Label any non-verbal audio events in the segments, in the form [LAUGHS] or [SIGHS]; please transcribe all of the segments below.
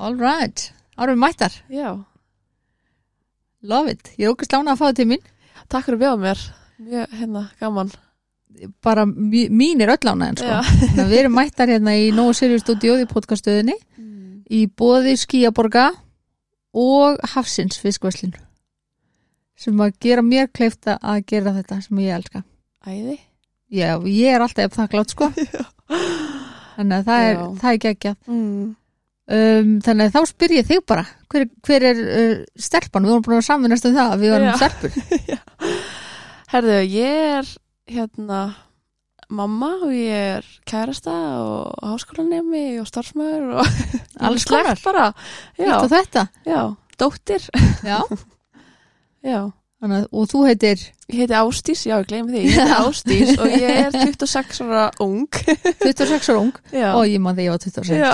All right, árum mættar, Já, love it. Ég er okkur slána að fá þetta til mín. Takk fyrir að bjóða mér. Mjög, hérna, gaman. Bara mí- mín er öll ána sko. Já. Þannig [LAUGHS] að við erum mættar hérna í Nóa Sirius stúdíóð í podcaststöðinni. Í bóði Skíaborga og Hafsins fiskvæslin sem að gera mér kleifta að gera þetta sem ég elska. Æði? Já, ég er alltaf þakklátt sko. [LAUGHS] Þannig að það er, Já. það er geggjað. Mm. Um, þannig að þá spyr ég þig bara hver, hver er uh, stelpan, við vorum búin að samvinnast um það að við varum Já. stelpur. [LAUGHS] Herðu, ég er hérna mamma og ég er kærasta og háskólanemi og starfsmöður og [LAUGHS] Alls konar. bara Já, og þetta? Já, dóttir. Já, [LAUGHS] Já, þannig og þú heitir? Ég heiti Ástís, já, ég gleymi því. Ég heiti [LAUGHS] Ástís og ég er 26 ára ung. [LAUGHS] 26 ára ung? Já, og ég man þegar ég var 26 já,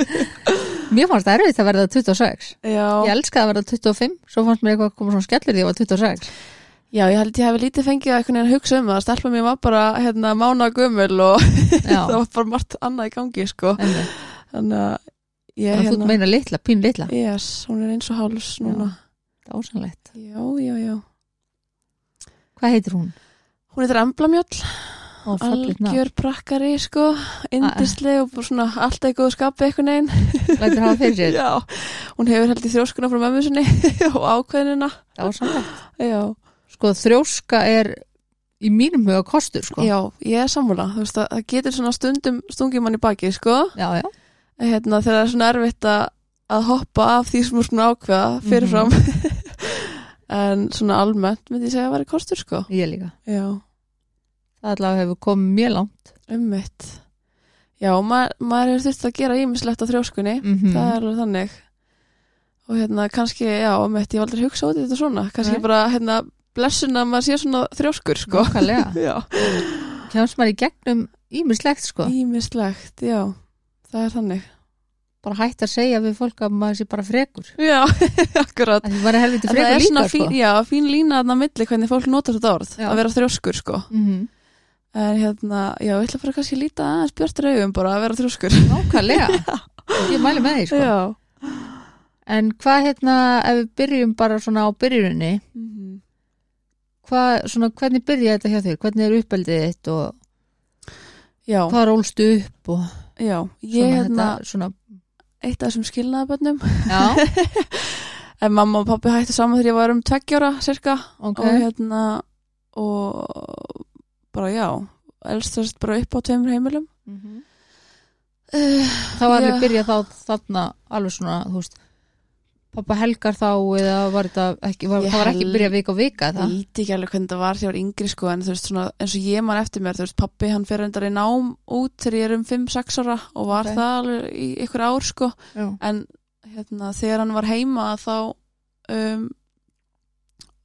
[LAUGHS] Mér fannst það erfitt að verða 26 já. Ég elskaði að verða 25 svo fannst mér eitthvað að koma svona skellir því ég var 26 Já, ég held ég hefði lítið fengið að einhvern veginn hugsa um það. Stelpa mér var bara hérna, mána gömul og Já, það var bara margt annað í gangi, sko. einmitt. Þannig að ég, Þannig að þú meina litla, pín litla yes, hún er eins og háls núna. Dásanlegt Já, já, já. Hvað heitir hún? Hún heitir Emblamjöll, algjör prakkari, sko, indisleg og svona alltaf í góðu skapi einhvern veginn. Lætur hafa fyrir sér [LAUGHS] Já, hún hefur held í þrjóskuna frá mömmu sinni [LAUGHS] og ákveðinina. Dásanlegt Já, Sko þrjóska er í mínum huga kostur sko já, ég er sammála. Þú veist að það getur svona stundum stungið mann í baki, sko. já, já. hérna, þegar það er svona erfitt að, að hoppa af því sem er svona ákveða fyrirfram [LAUGHS] en svona almennt myndi ég segja að vera kostur sko. Ég líka. Já, Það allavega hefur komið mjög langt. Ummitt já, ma maður hefur þurft að gera ímislegt á þrjóskunni. Mm það er alveg þannig. Og hérna kannski, já, ummitt ég hef aldrei hugsað út í þetta svona. Kannski Nei. bara, hérna, blessun að maður sé svona þrjóskur sko. Nákvæmlega. [LAUGHS] Já, Kjáms maður í gegnum ímislegt sko. Ímislegt, já. Það er þannig Bara hægt að segja við fólk að maður sé bara frekur. Já, [LAUGHS] akkurat. Að En það frekur er svona sko. fín, já, fín lína á milli hvernig fólk notar þetta orð Já. að vera þrjóskur sko. Mm en hérna, já, ég ætla bara kannski að líta aðeins björtur augum bara að vera þrjóskur. Nákvæmlega. [LAUGHS] Ég mæli með því sko. Já. En hvað hérna, ef við byrjum bara svona á byrjuninni Mhm. hvað, svona, hvernig byrja þetta hjá þér? Hvernig er uppeldið þitt og Já, hvað rólst upp og já, ég svona, hérna þetta, svona, eitt af þessum skilnaðabönnum [LAUGHS] en mamma og pappi hættu saman þegar ég var um tveggjóra cirka ok. Og hérna og bara já elst þess bara upp á tveimur heimilum. Mhm. uh, Það var alveg byrjað þá þarna alveg svona, þú veist pappa helgar þá eða var þetta ekki, var, Ég það var ekki byrjað vika og vika Ég það? veit ekki alveg hvernig það var þegar ég var yngri sko en þú veist svona eins og ég man eftir mér þú veist pappi hann fyrir endar í nám út þegar ég er um 5-6 ára og var Ok. það alveg í ykkur ár sko Já. en hérna þegar hann var heima þá um,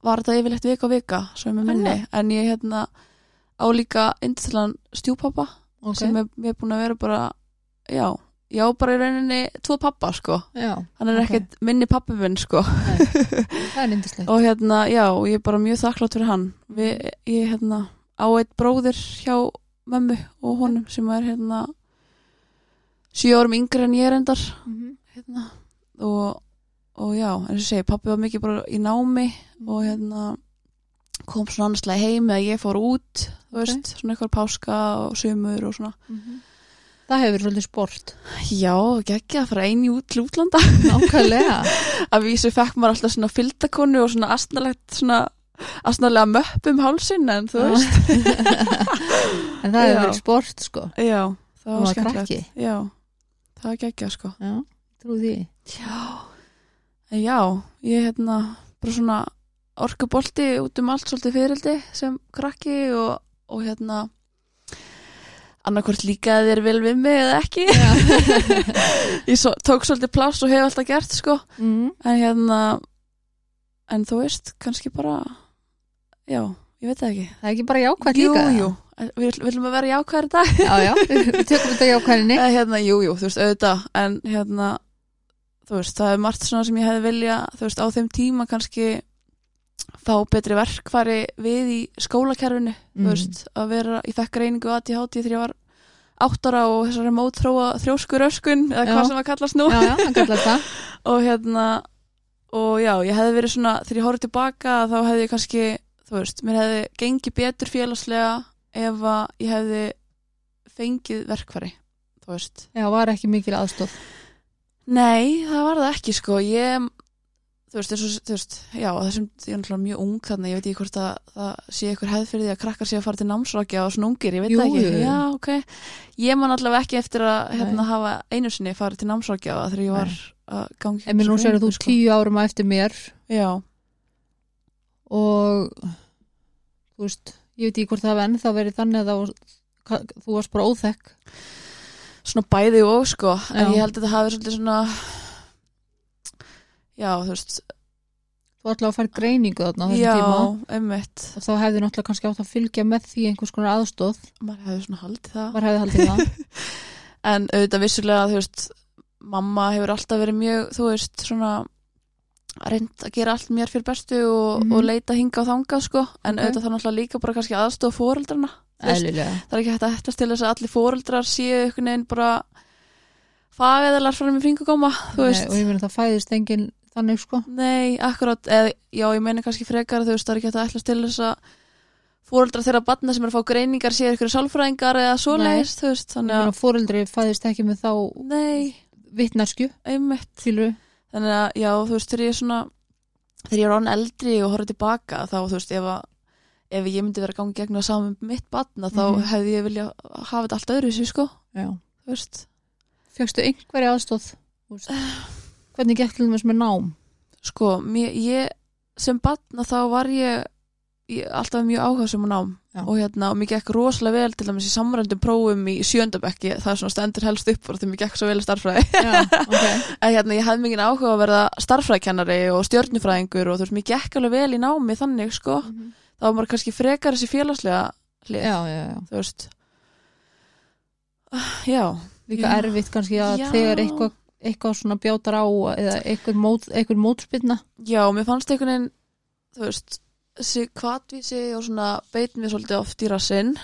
var þetta yfirleitt vika og vika ég með minni Alveg? en ég hérna á líka indistilan stjúpappa Ok, sem er, er búin að vera bara já, já bara í rauninni tvo pappa sko já, hann er Ok. ekkert minni pappi minn sko [LAUGHS] er og hérna, já, og ég er bara mjög þakklátt fyrir hann við, ég hérna á eitt bróðir hjá mömmu og honum sem er hérna sjö árum yngri en ég er endar Mhm. hérna, og, og já, eins og segi, pappi var mikið bara í námi og hérna kom svona annarslega heim eða ég fór út þú Ok. veist, svona eitthvað páska og sömur og svona Mhm. Það hefur svolítið sport. Já, ekki að fara eini út til útlanda. Nákvæmlega. [LAUGHS] Að vísu fekk maður alltaf svona fylgdakonu og svona astnalegt svona astnalega möpp um hálsin en þú veist. [LAUGHS] En það hefur verið sport sko. Já, það var skemmtilegt. já, það var geggja sko. Já, trú því. Já, já ég hérna bara svona orkubolti út um allt svolítið fyririldi sem krakki og, og hérna annarkvort líka þér vel við mig eða ekki. [LAUGHS] Ég svo, tók svolítið pláss og hef alltaf gert sko. Mm. en hérna en þú veist, kannski bara já, ég veit það ekki. Það er ekki bara jákvæmt jú, líka jú, við viljum að vera jákvæðir dag. Já, já, [LAUGHS] við tökum þetta jákvæðinni hérna, jú, jú, þú veist, auðvitað. En hérna, þú veist, það er margt svona sem ég hefði vilja, þú veist, á þeim tíma kannski fá betri verkfæri við í skólakerfinu Mm. veist, að vera, ég fekk reyningu ADHD þegar ég var áttara og þessari mótþróa þrjóskur öskun eða Já. hvað sem að kallast nú. Já, já, það [LAUGHS] og hérna og já, ég hefði verið svona þegar ég horfði tilbaka þá hefði ég kannski þú veist, mér hefði gengið betur félagslega ef að ég hefði fengið verkfæri þú veist. Já, var ekki mikil aðstóð Nei, það var það ekki sko. Ég, þú veist, og, þú veist já, þessum, ég er náttúrulega mjög ung þannig ég veit ekki hvort að það sé ykkur hefð fyrir því að krakkar sé að fara til námsrákja og svona ungir, ég veit Jú, það ekki jú. Já, ok, ég man allavega ekki eftir að hérna, Nei. hafa einu sinni farið til námsrákja þegar ég var að gangi en mér nú sér að þú sko. tíu árum á eftir mér Já, og þú veist, ég veit ekki hvort það hafa ennþá verið þannig að það var, þú varst bara óþekk svona bæði og sko en Já. ég held að það hafi svolítið svona Já, þú veist þú ætlaði að fara greiningu þarna Já, emmitt og þá hefði náttúrulega kannski átt að fylgja með því einhvers konar aðstóð maður hefði svona haldið það. Var hefði haldið það. [LAUGHS] En auðvitað vissulega þú veist mamma hefur alltaf verið mjög þú veist svona reynd að gera allt mér fyrir bestu og, Mhm. og leita hinga og þangað sko. En Ok. auðvitað það náttúrulega líka bara kannski veist, eðlilega. það er ekki hægt að hættast til þess að allir fóreldrar séu einhvern veginn bara fagæðalar frá með fringugóma og ég meina það fæðist engin þannig sko. Nei, akkurat, eða, já, ég meina kannski frekar þú veist, það er ekki að ætlast til þess að fóreldrar þeirra batna sem er að fá greiningar séu ykkur sálfræðingar eða svoleiðis, þú veist, þannig að fóreldri fæðist ekki með þá Nei, vitnarsku einmitt. skilur þannig að já, þú veist, þegar ég er svona þegar ég er án eldri og horfði tilbaka þá, þú veist, ef, að, ef ég myndi vera að gangi gegn að saman mitt batna þá Mhm. hefði ég vilja hafa þetta allt öðru sér, sko, já. þú veist. Fjöxtu einhverja aðstóð Þú veist. [SIGHS] hvernig gekk til þess með nám? Sko, mér, ég sem batna þá var ég, ég alltaf mjög áhuga sem að nám. Já. og hérna, og mér gekk rosalega vel til dæmis í samrændum prófum í sjöndabekki það er svona stendur helst upp og því mér gekk svo vel í starffræði já, okay. [LAUGHS] en hérna, ég hafði mikið áhuga að verða starffræðkennari og stjörnufræðingur og þú veist, mér gekk alveg vel í námi þannig, sko, þá var maður kannski frekar þessi félagslega hlið, þú veist. Já, líka erfitt kannski að þegar eitthvað eitthvað svona bjátar á eða eitthvað, mót, eitthvað mótspilna já, mér fannst einhvern veginn þú veist, þessi kvatvísi og svona beit mér svolítið oft í rassinn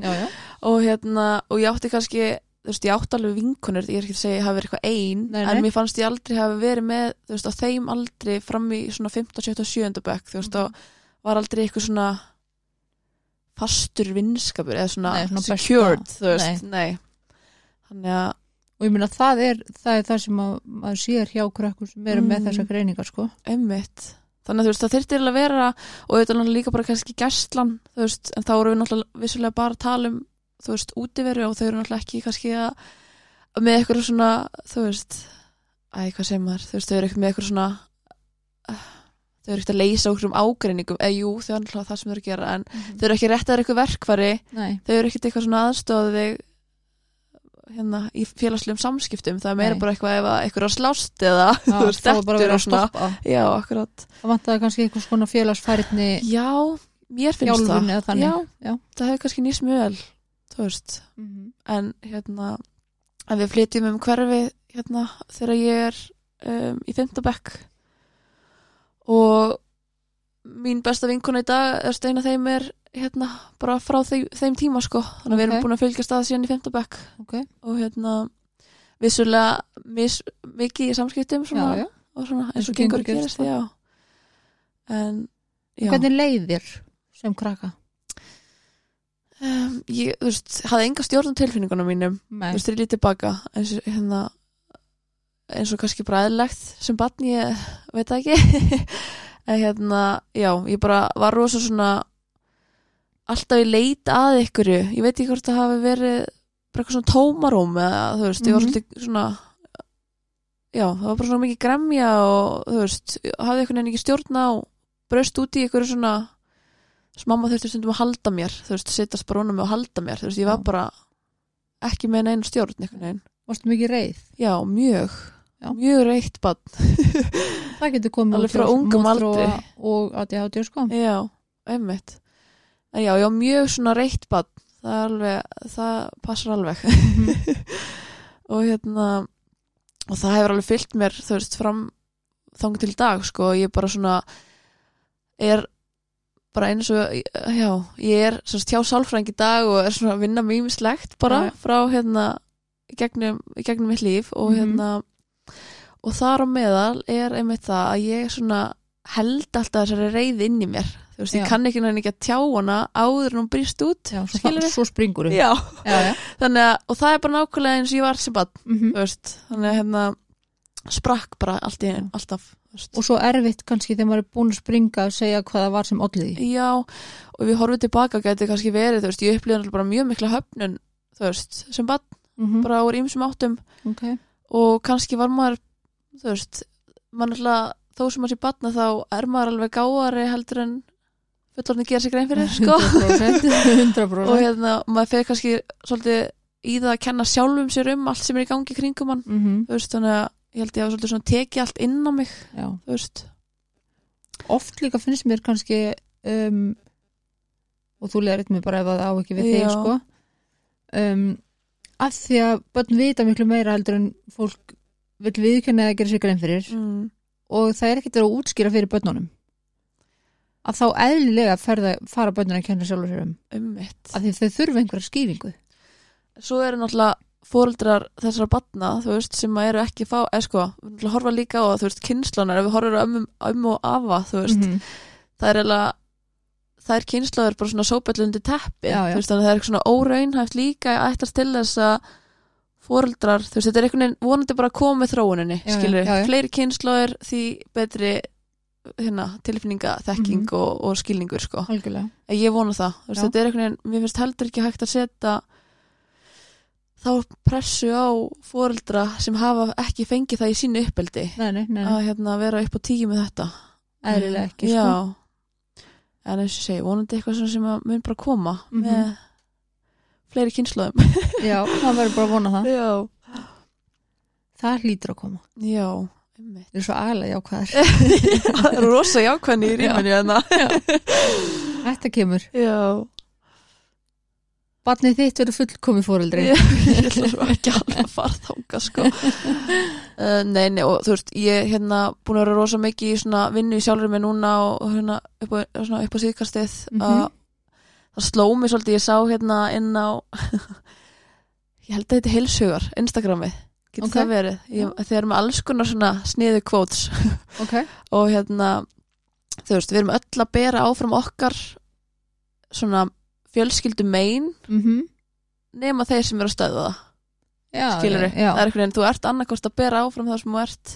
já, já. [LAUGHS] og hérna, og ég átti kannski þú veist, ég átti alveg vinkonur ég er ekki að segja að ég hafi verið eitthvað ein Nei, nei. en mér fannst ég aldrei hafi verið með þú veist, á þeim aldrei fram í svona 15, 17, 7. bekk þú veist, Mhm. þá var aldrei eitthvað svona fastur vinskapur eða svona, Nei, svona besta. secured þú veist, nei, þannig að og ég meina það er það, er það sem að, maður sér hjá krökkum sem eru með Mhm. þessar greiningar sko Einmitt. Þannig að þú veist, það eiginlega að vera og náttúrulega líka bara kannski gæstlan þú veist, en þá erum við náttúrulega vissulega bara að tala um, þú veist, útiveru og þau eru náttúrulega ekki kannski að með eitthvað svona, þú veist æ, hvað segir maður, þú veist, þau eru eitthvað með eitthvað svona uh, þau eru ekkert að leysa okkur um ágreiningum, eða jú, þau er náttúrulega það sem þau eru að gera, en þau eru ekki rétt að eitthvað verkfæri, nei, þau eru ekkert eitthvað svona aðstofið hérna í félagslegum samskiptum, það er meira Nei. bara eitthvað ef að eitthvað er slást eða þú veist, það var [LAUGHS] bara verið að svona. stoppa Já, akkurat. það vantaði kannski eitthvað svona félagsfærni Já, mér finnst það. Já, Já. það hefur kannski nýst mjög vel, þú veist. Mhm. En hérna, en við flytjum um hverfi hérna þegar ég er um, í fimmtabekk og mín besta vinkona í dag er steina þeim er hérna bara frá þeim, þeim tíma sko. Þannig að við erum búin að fylgjast að síðan í fimmtabekk ok, og hérna vissulega mis, mikið í samskiptum já, svona, já og svona Eins og gengur gerist, gerast, já. En, já. hvernig leiðir sem krakka? Um, ég, þú veist, hafði enga stjórn á tilfinningunum mínum, nei, þú veist, ég lítið tilbaka eins og hérna eins og kannski bara eðlilegt sem barn ég veit ekki [LAUGHS] en hérna, já, ég bara var rosa svona alltaf í leit að ykkurju ég veit ekki hvort það hafi verið bara eitthvað svona tómarúm eða þú veist, ég var Mhm. svolítið svona já, það var bara svona mikið gremja og þú veist, hafði einhvern veginn ekki stjórn á braust út í ykkur svona sem mamma þurfti stundum að halda mér þú veist, sittast bara honum að halda mér þú veist, ég var bara ekki með neina stjórn einhvern veginn, varstu mikið reið? Já, mjög Já. mjög reitt bann [LAUGHS] það getur komið Alveg frá ungum aldri. og ADHD sko já, einmitt en já, já, mjög svona reitt bann það er alveg, það passar alveg Mhm. [LAUGHS] og hérna og það hefur alveg fyllt mér þú veist, fram þang til dag sko, ég bara svona er bara eins og já, ég er svo hjá sálfræðing í dag og er svona að vinna mjög slegt bara Já. frá hérna gegnum, gegnum mitt líf og Mhm. hérna og þar á meðal er einmitt það að ég svona held alltaf þessari reyði inn í mér. Þú veist, Já. ég kann ekki náttúrulega ekki að tjá hana áður en hún brýst út já, svo, svo springur já, þannig að, og það er bara nákvæmlega eins og ég var sem bann, Mm þú veist. Þannig að hérna sprakk bara allt í alltaf veist. og svo erfitt kannski þegar maður er búin að springa að segja hvað það var sem olliði Já, og við horfum tilbaka gæti kannski verið, þú veist, ég upplýði bara mjög mikla höfnun, þú veist, sem bann mm -hmm. bara úr ýmsum áttum. Okay. og kannski var maður, þú veist maður náttúrulega, þó sem maður sé batna þá er maður alveg gáari heldur en fullorðin gera sig grein fyrir, sko 100%, 100%. [LAUGHS] og hérna, maður fer kannski svolítið í það að kenna sjálfum sér um allt sem er í gangi kringum hann, mm þú veist, þannig að ég held ég að svolítið svona tekið allt inn á mig, já. þú veist oft líka finnst mér kannski um, og þú leðir mig bara ef það á ekki við þig Já. sko um, að því að börn vita miklu meira heldur en fólk vil viðkynna að gera sér grein fyrir mm. og það er ekkert að útskýra fyrir börnunum að þá eðlilega ferða, fara börnun að kenna sjálfur sér um um mitt að því þau þurfa einhverja skýringu svo eru náttúrulega fóreldrar þessara batna, þú veist, sem að eru ekki fá, eða sko, við náttúrulega horfa líka á þú veist, kynnslónar, ef við horfum ömmu, ömmu og afa, þú veist, Mhm. það er eiginlega það er kynnslóður bara svona sópallundi teppi, Já, já. þú veist, þannig að það er svona óraunhæft líka að ættast til þess að fóreldrar, þú veist, þetta er einhvern veginn vonandi bara að koma með þróuninni, skilur fleiri kynnslóður því betri hérna, tilfinninga, þekking Mhm. og, og skilningur, sko. Algjörlega. Ég vona það, þú veist, þetta er einhvern veginn mér finnst heldur ekki hægt að setja þá pressu á fóreldra sem hafa ekki fengið það í sínu uppeldi nei, nei, nei, að hérna, vera upp á tíu með þetta. Eðlilega ekki sko. Já, en eins og segi, vonandi eitthvað sem mun bara koma Mhm. með fleiri kynnslóðum [LAUGHS] já, það verður bara að vona það. Já, það hlýtur að koma. Já það er svo agalega jákvæðar [LAUGHS] Það er rosa jákvæðni í rýminu hérna. Þetta kemur. Já, Barnið þitt verður fullkomi fóreldri ég ég ætla svo ekki alveg að fara þanga sko. [LAUGHS] Uh, nei, nei, og þú veist ég er hérna búin að vera rosa mikið í svona vinnu í sjálfur mig núna og, hérna upp á, á síðkastið Mhm. að það sló mig svolítið, ég sá hérna inn á [LAUGHS] ég held að þetta er heilsugar, Instagramið. Getur Ok. það verið, ég, þeir eru með alls konar svona sniðu quotes. [LAUGHS] Ok, og hérna þú veist, við erum öll að bera áfram okkar svona fjölskyldu megin mhm. nema þeir sem eru að stöða það. Skilur já. það er einhvern veginn, þú ert annarkost að bera áfram það sem þú ert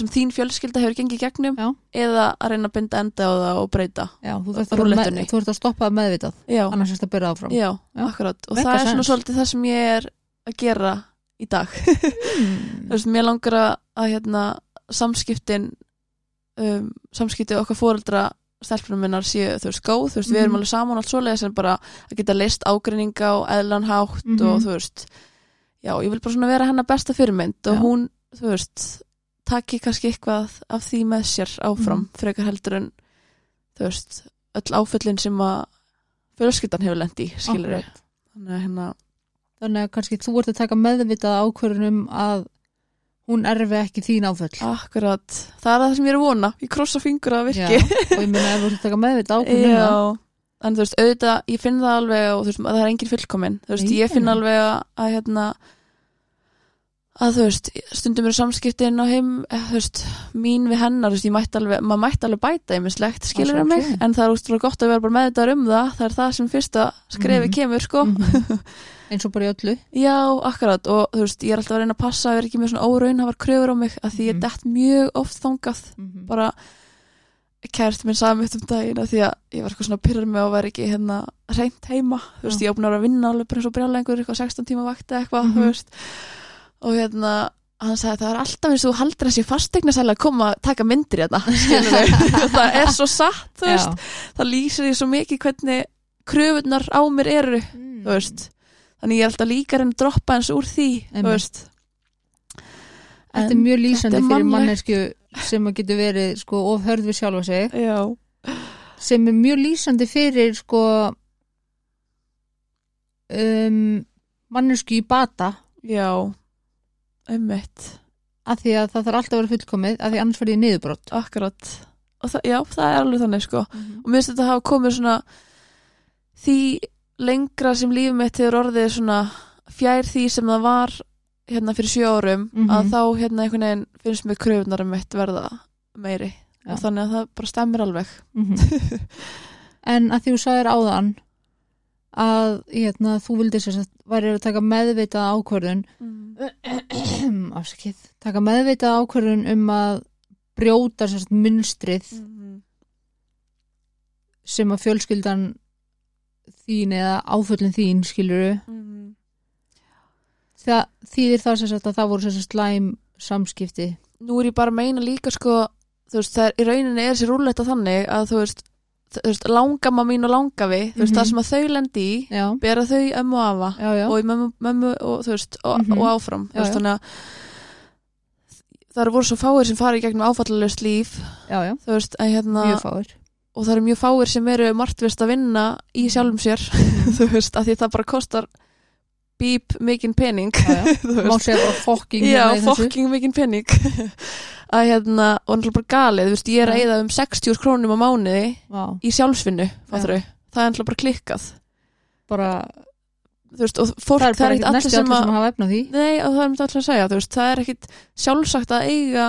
sem þín fjölskylda hefur gengið gegnum Já. eða að reyna að binda enda á það og breyta já, þú þú ert að stoppa meðvitað annars er þetta að byrja áfram já, akkurat og Make það er svona svolítið það sem ég er að gera í dag [LAUGHS] þú mm. veist, mér langar að, hérna, samskiptin um, samskipti okkar fóreldra stelpunum minnar séu, þú veist, góð þú veist, við erum Mhm. alveg saman allt svoleiðis en bara að geta leist ágreininga og eðlanhátt Mhm. og þú veist já, ég vil bara svona vera hennar besta fyrirmynd og hún, þú veist taki kannski eitthvað af því með sér áfram, Mhm. frekar heldur en þú veist, öll áföllin sem að fjölskyldan hefur lendi skilur Akkurat. þannig að hérna þannig að kannski þú ert að taka meðvitað ákvörðunum að hún erfi ekki þín áföll. Akkurat, það er það sem ég er að vona. Ég krossa fingur að það já, virki og ég meina ef þú ert að taka meðvitað ákvörðunum um það. Já, en þú veist, auðvitað, ég finn það alveg og þú veist, það er engin fullkomin þú veist, Nei, ég finn alveg að, að hérna að þú veist, stundum eru samskiptin á heim, eh, þú veist, mín við hennar, þú veist, ég mætti alveg, maður mætti alveg bæta ýmislegt, skilur Að mig, en það er úrstúrulega gott að vera bara meðvitaður um það, það er það sem fyrsta skrefi Mhm. kemur, sko Mhm. [LAUGHS] eins og bara í öllu Já, akkurat, og þú veist, ég er alltaf að reyna að passa að vera ekki með svona óraunhafar kröfur á mig að því ég Mhm. dett mjög oft þangað Mhm. bara kært minn sagði mitt um daginn að því að ég var eitthvað svona pyrrur með að vera ekki hérna reynt heima, þú veist, ég opnar að vinna alveg bara eins og brjála einhver eitthvað 16 tíma vakti eitthvað, Mhm. þú veist og hérna, hann sagði það er alltaf eins og þú haldir að sé fastegna að koma að taka myndir hérna, [LAUGHS] skilur við [LAUGHS] það er svo satt, það lýsir því svo mikið hvernig kröfunar á mér eru, Mm. þannig ég er alltaf líka að reyna að droppa eins úr því, Þetta er En mjög lýsandi þetta er fyrir mannesku sem að getur verið sko of hörð við sjálfa sig. Já, sem er mjög lýsandi fyrir sko um, mannesku í bata. Já einmitt af því að það þarf alltaf að vera fullkomið af því annars fyrir ég niðurbrott Akkurat það, já, það er alveg þannig sko Mhm. og mér finnst þetta hafa komið svona því lengra sem lífið mitt hefur orðið svona fjær því sem það var hérna fyrir sjö árum Mhm. að þá hérna einhvern veginn finnst mér kröfunar um mitt verða meiri Já. og þannig að það bara stemmir alveg Mhm. [LAUGHS] en að því þú sagðir áðan að hérna, þú vildi sér að væri að taka meðvitað ákvörðun mm. [CLEARS THROAT] afskið, taka meðvitað ákvörðun um að brjóta sérst munstrið Mm. sem að fjölskyldan þín eða áföllin þín skiluru Mm. það þýðir það sérst að það voru sérst slæm samskipti nú er ég bara að meina líka sko þú veist, það er, í rauninni er þessi rúlletta þannig að þú veist, veist langama mín og langafi, þú veist, Mhm. það sem að þau lendi í, já, bera þau ömmu og afa já, já, og í mömmu, mömmu og veist, og, Mhm. og áfram veist, þannig að það eru voru svo fáir sem fara í gegnum áfallalöst líf veist, hérna mjög fáir. og það eru mjög fáir sem eru margtvist að vinna í Mhm. sjálfum sér [LAUGHS] þú veist, að því það bara kostar bíp mikinn pening já, já. [LAUGHS] má veist. segja bara fokking Já, hérna fokking mikinn pening að hérna, og náttúrulega bara galið þú veist, ég er að Já. eyða um 60 krónum á mánuði Vá, í sjálfsvinnu, fattur það er náttúrulega bara klikkað. Bara, þú veist, og fólk, það er næstu allir sem hafa efna því. Nei, og það er allir að segja, þú veist, það er ekkit sjálfsagt að eiga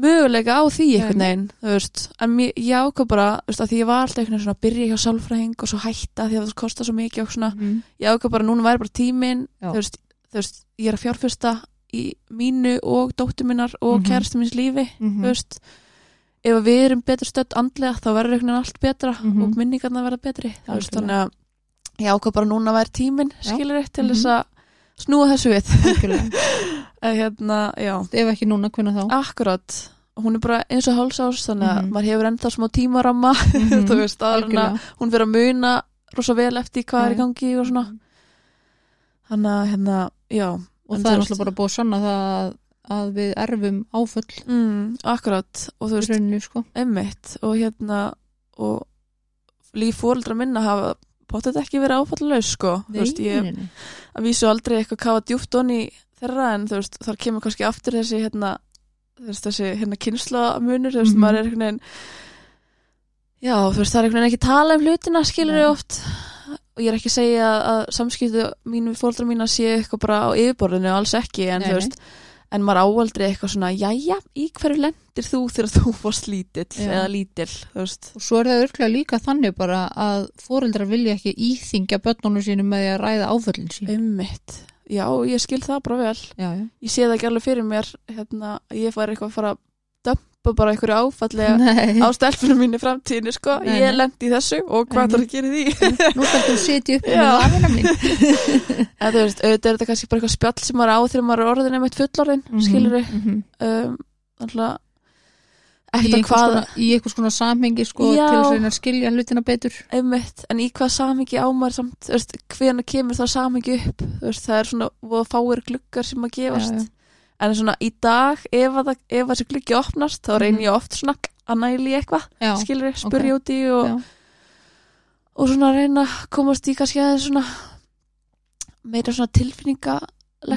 möguleika á því einhvern veginn, þú veist, en ég ákvað bara, þú veist, að því ég var alltaf einhvern veginn svona að byrja hjá sálfræðing og svo hætta því að það kostar svo mikið og svona, Mhm. ég ákvað bara núna væri bara tíminn, Já. þú veist, þú veist, ég er að fjárfesta í mínu og dóttur minnar og Mhm. kærastu minns lífi, Mhm. þú veist, ef að við erum betur stödd andlega þá verður einhvern veginn allt betra Mhm. og minningarna verða betri, veist, þannig að ég ákvað bara núna væri tíminn, Já. skilur eitt til Mhm. þess að snúa þessu við [LAUGHS] að hérna, ef ekki núna, hvernig þá akkurat hún er bara eins og hálsás þannig að Mhm. maður hefur enda smá tímaramma [LAUGHS] Mhm. þú veist, að hún fyrir að muna rosa vel eftir hvað er í gangi og svona þannig að hérna, já og en það er náttúrulega bara búið að sanna það að, við erfum áföll mm, akkurat, og þú veist, rauninu sko emmitt og hérna og líf fóreldra minna hafa pottet ekki verið áfallalaus sko, þú veist, ég nei, nei. að vísu aldrei eitthvað kafa djúpt onni þeirra en þú veist, þar kemur kannski aftur þessi hérna, þessi hérna kynslamunur, þú veist, Mhm. maður er veginn já, þú veist, það er veginn ekki tala um hlutina, skilur Nei. ég oft og ég er ekki að segja að samskiptu mínu fóldra mína sé eitthvað bara á yfirborðinu, alls ekki, en Nei, þú veist en maður áaldrei eitthvað svona, jæja, í hverju lendir þú þegar þú fórst lítill eða lítill, þú veist. Og svo er það örglega líka þannig bara að foreldrar vilja ekki íþingja börnunum sínum með að ræða áföllin sín. Ummitt, já, ég skil það bara vel. Já, já. ég sé það ekki alveg fyrir mér hérna, ég fær eitthvað að fara dömpa bara einhverju áfalli Nei, á stelpunum mínu framtíðinu sko. Nei, ég lendi í þessu og hvað það er að gera því? Nú skal þú sitja upp Já. með lafina mín auðvitað er þetta kannski bara eitthvað spjall sem maður á þegar maður er orðin einmitt fullorðin mm skilur við Mhm, mhm. um, í að einhvers konar, samhengi sko, til að reyna að skilja hlutina betur. Einmitt, en í hvað samhengi á maður samt, hvena kemur það samhengi upp? Veist, það er svona fáir gluggar sem að gefast Já, já. En svona í dag, ef, að, ef þessi gluggi opnast, þá reynir Mhm. ég oft svona að næli eitthvað, skilur spurja út í og, og svona reyna að komast í kannski aðeins svona meira svona tilfinningalegt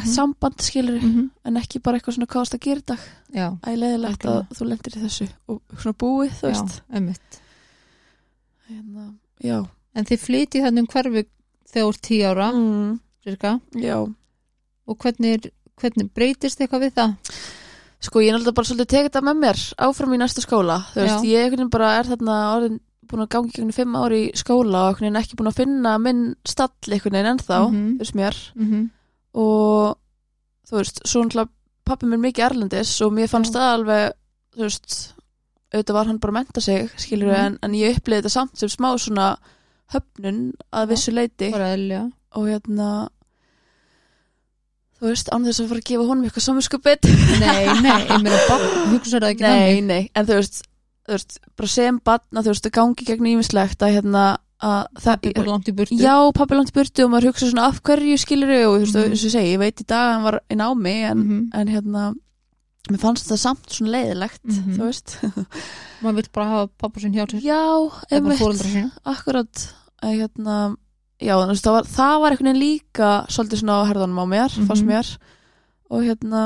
Mhm. samband skilur mhm, en ekki bara eitthvað svona hvað varst að gera í dag. Já, æleðilegt að þú lendir í þessu og svona búið þú veist. einmitt. Hérna, já, en þið flytið þannig um hverfi þegar tíu ára mm, og hvernig, hvernig breytist eitthvað við það sko ég er náttúrulega bara svolítið tekið það með mér áfram í næsta skóla þú veist, Já. ég bara er þarna orðin búin að gangi gegnum fimm ári í skóla og ekki búin að finna minn stall einhvern veginn ennþá, Mhm. þú veist mér mm -hmm. og þú veist, svo náttúrulega pappi minn mikið erlendis og mér fannst það alveg þú veist, auðvitað var hann bara að menta sig skilur Mhm. en, en ég upplýði þetta samt sem smá svona höfnun að vissu leiti og hérna þú veist, án þess að fara að gefa honum eitthvað saminskupið nei, nei, ég meina bara hugsa það ekki nei, nei, en þú veist, þú veist bara sem batna, þú veist, að gangi gegn ímislegt að hérna að það er bara langt í burtu. Já, pappi langt í burtu og maður hugsa svona af hverju skilur og þú veist, Mhm. eins og ég segi, ég veit í dag að hann var í námi en, Mhm. en hérna mér fannst það samt svona leiðilegt Mhm. þú veist. Maður vil bara hafa pappa sinn hjá sér. Já, einmitt, akkurat að hérna já, veist, það var, það var einhvern veginn líka svolítið svona á herðanum á mér, Mhm. fannst mér og hérna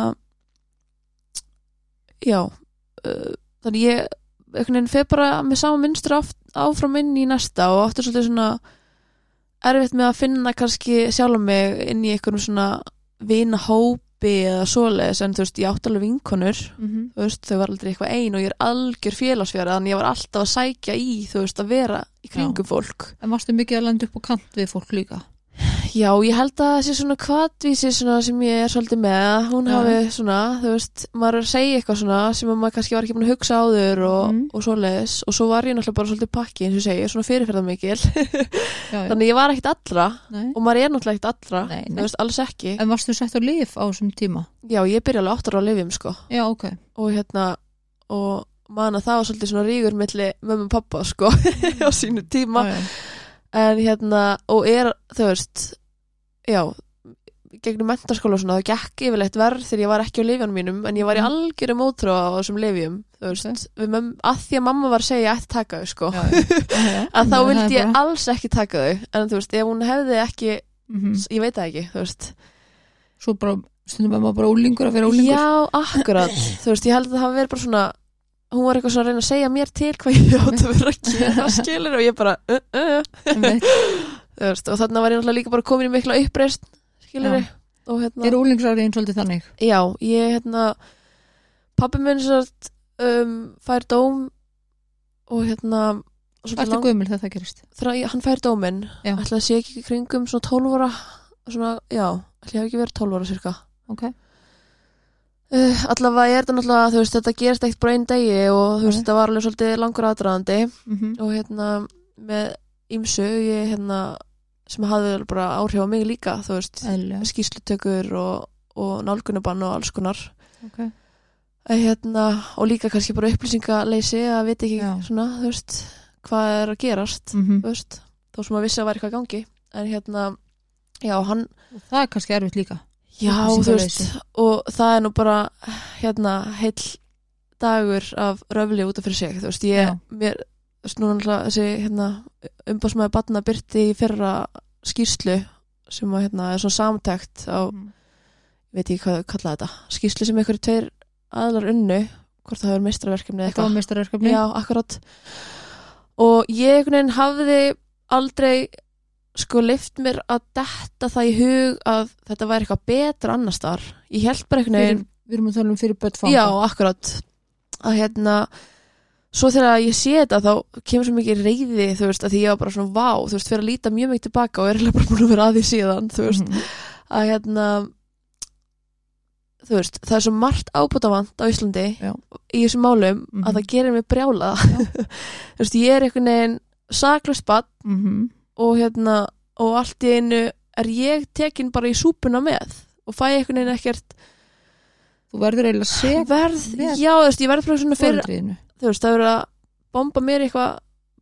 já uh, þannig ég einhvern veginn fer bara með sama mynstur áf- áfram inn í næsta og áttu svolítið svona erfitt með að finna kannski sjálf mig inn í einhverjum svona vina hópi eða svoleiðis en þú veist, ég átti alveg vinkonur Mhm. þú veist, þau var aldrei eitthvað ein og ég er algjör félagsfjara þannig ég var alltaf að sækja í þú veist, að vera í kringum fólk En varstu mikið að landa upp á kant við fólk líka? Já, ég held að það sé svona kvatvísi svona sem ég er svolítið með að hún Já. hafi svona, þú veist, maður er að segja eitthvað svona sem að maður kannski var ekki búin að hugsa áður og, Mhm. og svoleiðis og svo var ég náttúrulega bara svolítið pakki eins og segi, svona fyrirferðarmikil [LAUGHS] Já, já. þannig ég var ekkit allra Nei. og maður er náttúrulega ekkit allra, Nei, þú nei. veist, alls ekki En varstu sett á lif á þessum tíma? Já, ég byrja alveg áttur á lifjum sko Já, ok. og hérna, og man að það var svolítið svona rígur milli mömmu og pappa sko [LAUGHS] á sínu tíma já. en hérna, og er, þú veist já, gegnum mentaskóla og svona, það gekk yfirleitt verð þegar ég var ekki á lifjanum mínum, en ég var í Mhm. algjörum ótrú á þessum lifjum, þú veist. Möm, að því að mamma var að segja að ég ætti að taka þau sko, [LAUGHS] að þá vildi ég alls ekki taka þau, en þú veist, ef hún hefði ekki Mhm. ég veit það ekki, þú veist. Svo bara, stundum er maður bara ólingur að vera ólingur. já, akkurat, [LAUGHS] þú veist, ég held að það hafi verið bara svona hún var eitthvað svona að reyna að segja mér til hvað ég átt að vera að gera [LAUGHS] skilur og ég bara, uh, uh, veist, og þarna var ég náttúrulega líka bara komin í mikla uppreist skilur og hérna Er ólingsárið svolítið þannig? Já, ég hérna pappi minn sért um, fær dóm og hérna svolítið lang- gömul þegar það gerist? þegar hann fær dóminn að sé ekki kringum svona 12 ára svona, já, ég hafi ekki verið 12 ára cirka Ok. uh, allavega er þetta náttúrulega, þú veist, þetta gerist ekkert bara einn degi og þú veist, Nei. þetta var alveg svolítið langur aðdraðandi Mm og hérna með ýmsu, ég hérna sem hafði bara áhrif á mig líka þú veist, Eðlilega. skýslutökur og, og nálgunabann og alls konar Ok. að hérna, og líka kannski bara upplýsingaleysi að vita ekki svona, veist, hvað er að gerast Mm þú veist, þó sem að vissi að það væri eitthvað gangi en hérna, já, hann það er kannski erfitt líka. já, veist, og það er nú bara hérna, heill dagur af röfli út af fyrir sig ég, mér þessi, hérna, umbásmaður batna byrti í fyrra skýrslu sem að, hérna, er svona samtækt á Mhm. veit ég hvað þau kalla þetta skýrslu sem einhverju tveir aðlar unnu hvort það hefur meistarverkefni eða Þetta var eitthvað meistarverkefni. já, akkurat og ég einhvern veginn hafði aldrei sko leift mér að detta það í hug að þetta væri eitthvað betra annars þar ég held bara einhvern veginn við erum að tala um fyrir börn fanga. já, akkurat að hérna svo þegar ég sé þetta þá kemur svo mikið reyði þú veist, að því ég var bara svona vá þú veist, fyrir að líta mjög mikið tilbaka og er eiginlega bara búin að vera að því síðan þú veist, Mhm. að hérna þú veist, það er svo margt ábútavant á Íslandi Já. í þessum málum Mhm. að það gerir mig brjála [LAUGHS] þú veist, ég er einhvern veginn saklaust bann Mhm. og hérna og allt í einu er ég tekin bara í súpuna með og fæ einhvern veginn ekkert Þú verður eiginlega seg verð, já, þú veist, ég verð bara svona fyrir. Þú veist, það verður að bomba mér eitthvað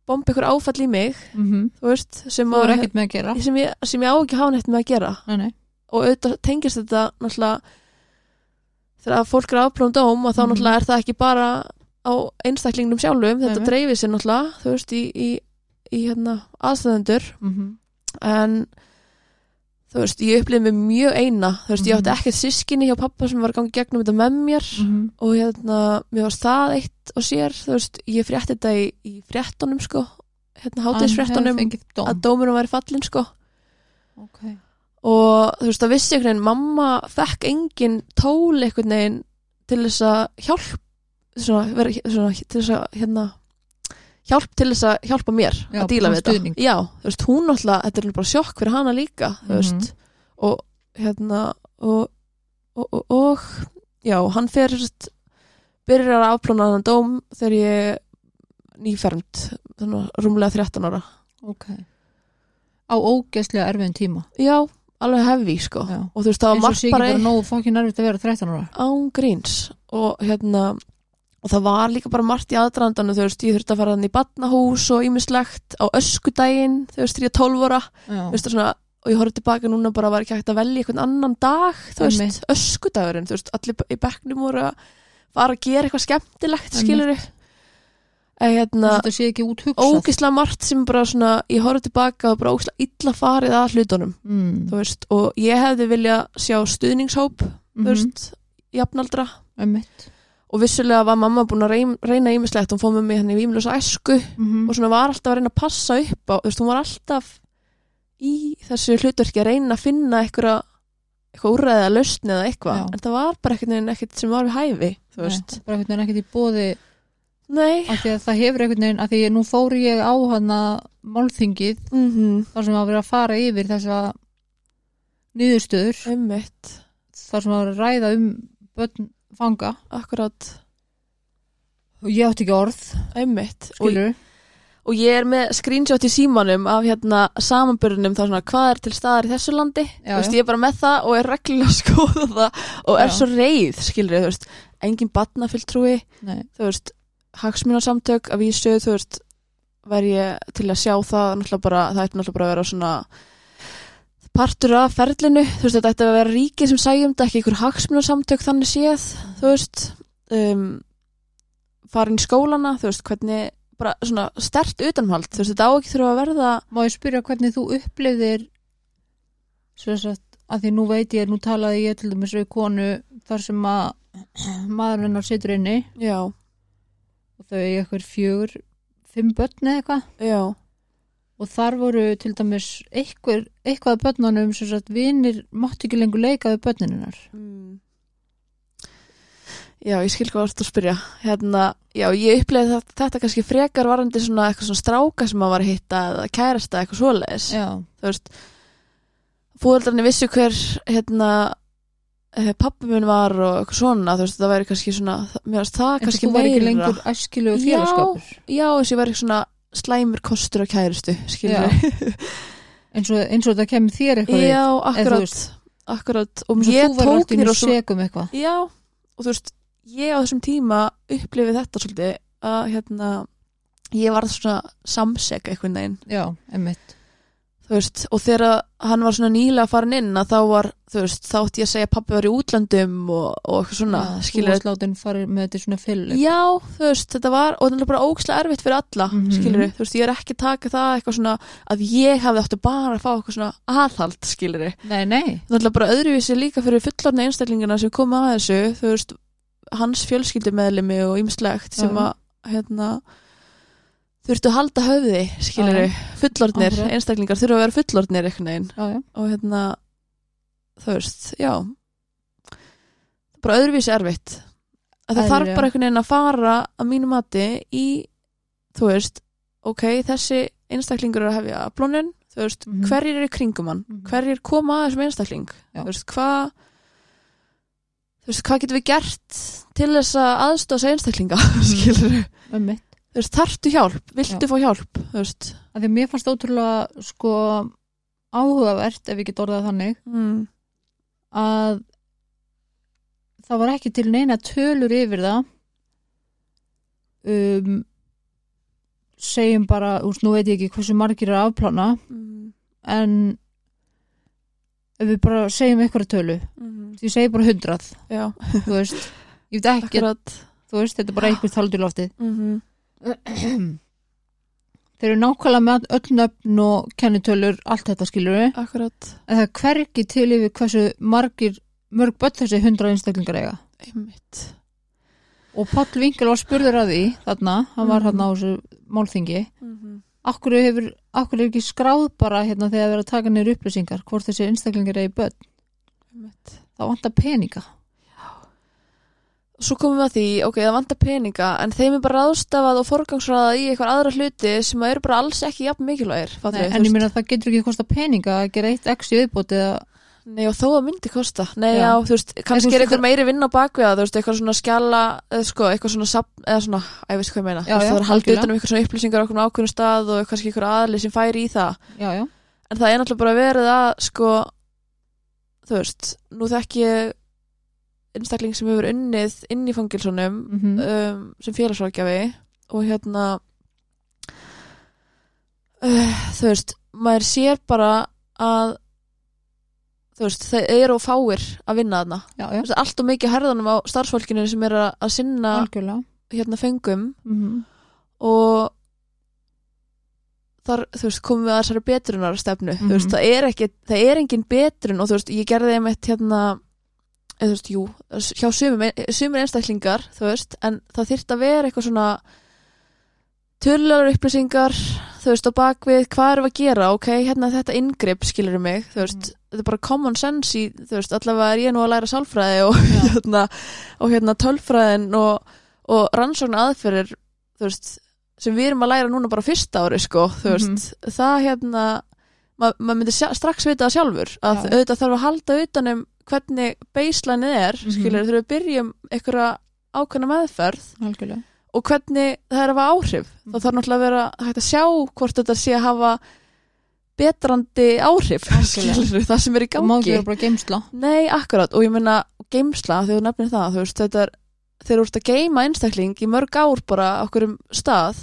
bomba eitthvað áfall í mig Mhm. þú veist, sem, Þú að, ekkert með að gera. sem, ég, sem ég á ekki hafa neitt með að gera Nei, nei. og auðvitað tengist þetta náttúrulega þegar að fólk er afplóðum dóm og þá Mhm. náttúrulega er það ekki bara á einstaklingnum sjálfum, þetta dreifir sér náttúrulega þú veist, í, í, í hérna, aðstæðendur Mhm. en þú veist, ég upplifði mig mjög eina þú veist, ég átti Mhm. ekkert sískinni hjá pappa sem var í gegnum þetta með mér Mhm. og hérna, mér varst það eitt og sér, þú veist, ég frétti þetta í, í fréttonum, sko hérna, dóm. að dómurum væri fallin, sko Ok. og þú veist, það vissi einhvern veginn mamma fekk engin tól einhvern veginn til þess að hjálp svona, vera, svona, til þess að hérna hjálp til þess að hjálpa mér Já, að díla bara við þetta stuðning. já, þú veist, hún náttúrulega, þetta er bara sjokk fyrir hana líka, þú Mhm. veist og hérna og, og, og, og já, hann fer sérst, byrjar að afplóna hann dóm þegar ég nýfermt, þannig að rúmlega 13 ára Ok. Á ógeðslega erfiðum tíma. já, alveg hefi, sko Já. og þú veist, það var margt sé ekki bara bara nógu fokkin erfitt að vera 13 ára. án gríns og hérna og það var líka bara margt í aðdrandanu þú veist, ég þurfti að fara hann í badnahús og ímislegt á öskudaginn þú veist, 3-12 ára veist, svona, og ég horfði tilbaka núna bara var ekki hægt að velja einhvern annan dag þú veist, öskudagurinn, þú veist, allir í bekknum voru að fara að gera eitthvað skemmtilegt skilur við hérna, Þetta sé ekki út hugsað. ógislega margt sem bara svona, ég horfði tilbaka og bara ógislega illa farið að hlutunum Mm. þú veist, og ég hefði vilja sjá stuðningshóp, þú Mhm. veist jafnaldra Einmitt. Og vissulega var mamma búin að reyn, reyna ímislegt, hún fóð með mig hann í vímlösa æsku mm og svona var alltaf að reyna að passa upp á, þú veist, hún var alltaf í þessu hlutverki að reyna að finna eitthvað, eitthvað úrræðið að lausni eða eitthvað, Já. en það var bara ekkert ekkert sem var við hæfi, þú veist. bara einhvern veginn ekkert í bóði Nei, af því að það hefur einhvern veginn af því að nú fór ég á hana málþingið mhm, þar sem var verið að fara yfir þessa niðurstöður. Einmitt. Þar sem var að ræða um börn fanga. Akkurat, og ég átti ekki orð. Einmitt. Og, skilur og ég er með screenshot í símanum af hérna samanbyrjunum þá svona hvað er til staðar í þessu landi? Já, þú veist, já. ég er bara með það og er reglulega að skoða það og er Já. svo reið, skilur þú veist. Engin batnafulltrúi, Nei, þú veist hagsmunarsamtök af vísu, þú veist væri ég til að sjá það náttúrulega bara, það ætti náttúrulega bara að vera svona partur af ferlinu. Þú veist, þetta ætti að vera ríkið sem sæjum þetta ekki einhver hagsmunarsamtök þannig séð þú veist. Um, farin í skólana, þú veist, hvernig bara svona stert utanhald þú veist, þetta á ekki þurfa að verða má ég spyrja hvernig þú upplifðir svo sagt að því nú veit ég, nú talaði ég til dæmis við konu þar sem að maður hennar situr inni. Já, og þau er eitthvað fjögur fimm börn eða eitthvað. Já, og þar voru til dæmis eitthvað, eitthvað af börnunum sem sagt vinir mátti ekki lengur leika við börninunar mm. já, ég skil hvað varst að spyrja. Hérna, já, ég upplega þetta, þetta kannski frekar varandi svona eitthvað svona stráka sem maður var að hitta eða kærasta eitthvað svoleiðis. Já, þú veist fóreldrarnir vissu hver hérna pappi minn var og eitthvað svona þú veist, það væri kannski svona það en kannski þú var ekki meira. lengur æskilegu félagskapur já, þess að ég væri svona slæmur kostur á kæristu, [LAUGHS] eins og, eins og þetta kemur þér eitthvað já, akkurat akkurat, og ég tók í og svo já, og þú veist ég á þessum tíma upplifið þetta svolítið að hérna ég var svona samsek eitthvað neginn já, emmitt þú veist, og þegar hann var svona nýlega farin inn að þá var, þú veist, þá átti ég að segja pappi var í útlandum og, og eitthvað svona þú skilur varst látin farið með þetta svona fyll já, þú veist, þetta var og þetta er bara ókslega erfitt fyrir alla, Mhm. skilur þú veist, ég er ekki taka það eitthvað svona að ég hafði átti bara að fá eitthvað svona aðhald, skilur nei, nei, það er bara öðruvísi líka fyrir fullorna einstaklingina sem koma að þessu, þú veist hans fjölskyldumeðlimi og ýmslegt sem að, hérna þurftu að halda höfði, skilur Já. fullornir, Akkurat. einstaklingar þurfa að vera fullornir einhvern veginn. Já, já, og hérna þú veist, já. Bara öðruvísi erfitt. Að það þarf bara einhvern veginn að fara að mínu mati í þú veist, ok, þessi einstaklingur er að hefja plónin þú veist, Mhm. hverjir eru kringum hann? Mhm. hverjir koma að þessum einstakling? Já. þú veist, hvað þú veist, hvað getum við gert til þess að þessi einstaklinga? [LAUGHS] Skilur emmitt þú veist, þarftu hjálp, viltu fá hjálp? Þú veist. Að því að mér fannst ótrúlega sko áhugavert ef ég get orðað þannig mm. að það var ekki til neina tölur yfir það. Um segjum bara, úst, nú veit ég ekki hversu margir er afplána Mm. en ef við bara segjum eitthvað tölu Mm. því segi bara hundrað já, þú veist, ég veit [LAUGHS] ekki, þú veist þetta er bara eitthvað taldur loftið. Mm þeir eru nákvæmlega með öll nöfn og kennitölur, allt þetta skilur við akkurat. En það er hvergi til yfir hversu margir mörg börn þessi hundra einstaklingar eiga. Einmitt. Og Páll Vinkel var spurður að því þarna, hann var Mhm. hann á þessu málþingi. Mm akkur hefur, akkur er ekki skráð bara hérna þegar verið að taka niður upplýsingar hvort þessi einstaklingar eigi börn? Einmitt. Þá vantar peninga Svo komum við að því, ok, það vantar peninga en þeim er bara ráðstafað og forgangsraðað í eitthvað aðra hluti sem eru bara alls ekki jafn mikilvægir, fattur Nei, en ég meina að það getur ekki kosta peninga að gera eitt x í viðbót eða Nei, og þó að myndi kosta. Nei, já, Já. þú veist, kannski er eitthvað meiri vinn á bakvið það, þú veist, eitthvað svona skjala sko, eitthvað svona safn, eða svona, að ég veist hvað ég meina? Já, þú veist, já, það er haldið utan um eitthvað svona upplýsingar á okkur stað og kannski eitthvað aðli sem færi í það. En það er náttúrulega bara verið að sko, þú veist, nú þekki ég einstakling sem hefur unnið inn í fangilsunum mm um, sem félagsrákjafi og hérna uh, þú veist maður sér bara að þú veist, þeir eru fáir að vinna þarna. Já, já, allt og mikið herðanum á starfsfólkinu sem er að, sinna algjörlega. hérna fengum mm og þar, þú veist, komum við að þessari betrunar stefnu, þú veist, Mhm. það er ekki það er engin betrun og þú veist, ég gerði einmitt hérna eða þú veist, jú, hjá sumum, sumur einstaklingar, þú veist, en það þyrft að vera eitthvað svona tölulegar upplýsingar, þú veist, á bakvið, hvað við að gera, ok, hérna þetta inngrip, skilur mig, þú veist, þetta er bara common sense í, þú veist, allavega er ég nú að læra sálfræði og, [LAUGHS] hérna, og hérna tölfræðin og, og rannsóknar aðferðir, þú veist, sem við erum að læra núna bara fyrsta ári, sko, þú veist, það hérna, ma- maður myndi strax vita það sjálfur, að Já. auðvitað þarf að halda utanum hvernig baselineið er, Mhm. skilur, þegar við byrjum einhverja ákveðna meðferð algjörlega og hvernig það er að hafa áhrif Mhm. þá þarf náttúrulega að vera hægt að sjá hvort þetta sé að hafa betrandi áhrif skilur, það sem er í og má ekki gangi vera bara geimsla Nei, akkurat, og ég meina geimsla, þegar þú nefnir það þú veist, þetta er, þegar þú ert að geima einstakling í mörg ár bara okkur um stað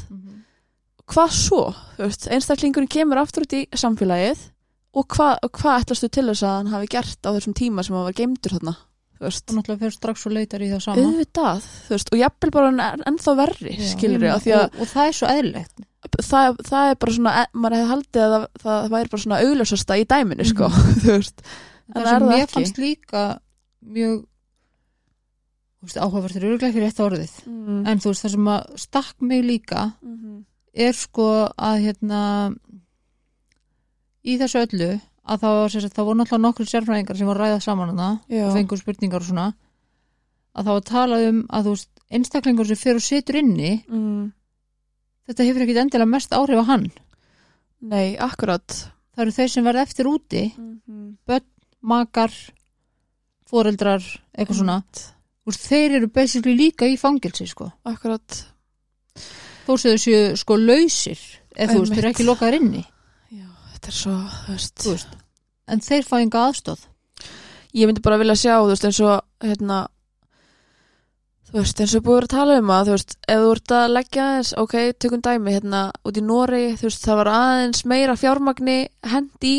hvað svo? Veist, einstaklingurinn kemur aftur út í samfélagið og hvað og hva ætlastu til þess að hann hafi gert á þessum tíma sem hann var geimdur þarna þú veist, og náttúrulega fyrir strax og leitar í það sama. Auðvitað þú veist, og jafnvel bara en, ennþá verri Já, því að og, og það er svo eðlilegt. Það, það er bara svona, e- maður hefði haldið að það, það væri bara svona augljósasta í dæminu sko, [LAUGHS] þú veist. En það er sem mér ekki? fannst líka mjög þú veist, áhugaverð er örglega ekki rétt orðið. Mm. en þú veist það sem að stakk mig líka mm er sko að hérna í þessu öllu að það var, sagt, það voru náttúrulega nokkru sérfræðingar sem var að ræða saman hana Já. og fengur spurningar og svona að það var talað um að þú veist einstaklingur sem fyrir og situr inni mm. þetta hefur ekkit endilega mest áhrif á hann. Nei, akkurat. Það eru þeir sem verða eftir úti mm. makar, foreldrar eitthvað svona, veist, þeir eru basically líka í fangilsi sko. Akkurat. Þó séu þau séu sko lausir eða þú veist, þeir eru ekki lokaðir inni þetta er svo, þú veist, þú veist, en þeir fá enga aðstóð Ég myndi bara vilja sjá, þú veist, eins og hérna þú veist, eins og búið að tala um að þú veist, ef þú ert að leggja aðeins ok, tökum dæmi, hérna, út í Noregi þú veist, það var aðeins meira fjármagni hend í,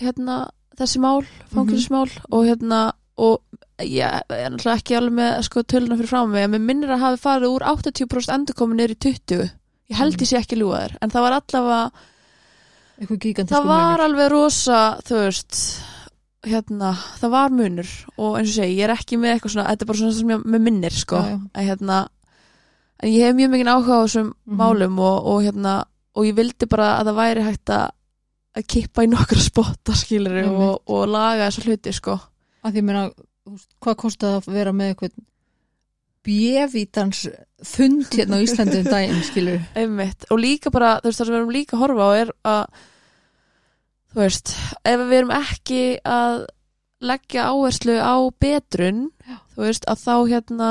hérna þessi mál, fangilsmál og hérna, og ég er náttúrulega ekki alveg með sko töluna fyrir frá mig en mér minnir að hafi farið úr 80% endurkomin niður í 20 ég held Mhm. ég sé ekki ljúga þér en það var allavega það var alveg rosa þú veist hérna, það var munur og eins og segi, ég er ekki með eitthvað svona þetta er bara svona sem ég með minnir sko Já, já. að hérna en ég hef mjög mikið áhuga á þessum Mhm. málum og, og hérna og ég vildi bara að það væri hægt að að kippa í nokkra spotta skilur og, og laga þessa hluti sko að því veist, hvað kostaði að vera með eitthvað bjevítans fund hérna á Íslandi um daginn, skilur einmitt. Og líka bara, þú veist það sem við erum líka að horfa á er að þú veist, ef við erum ekki að leggja áherslu á betrun Já. þú veist, að þá hérna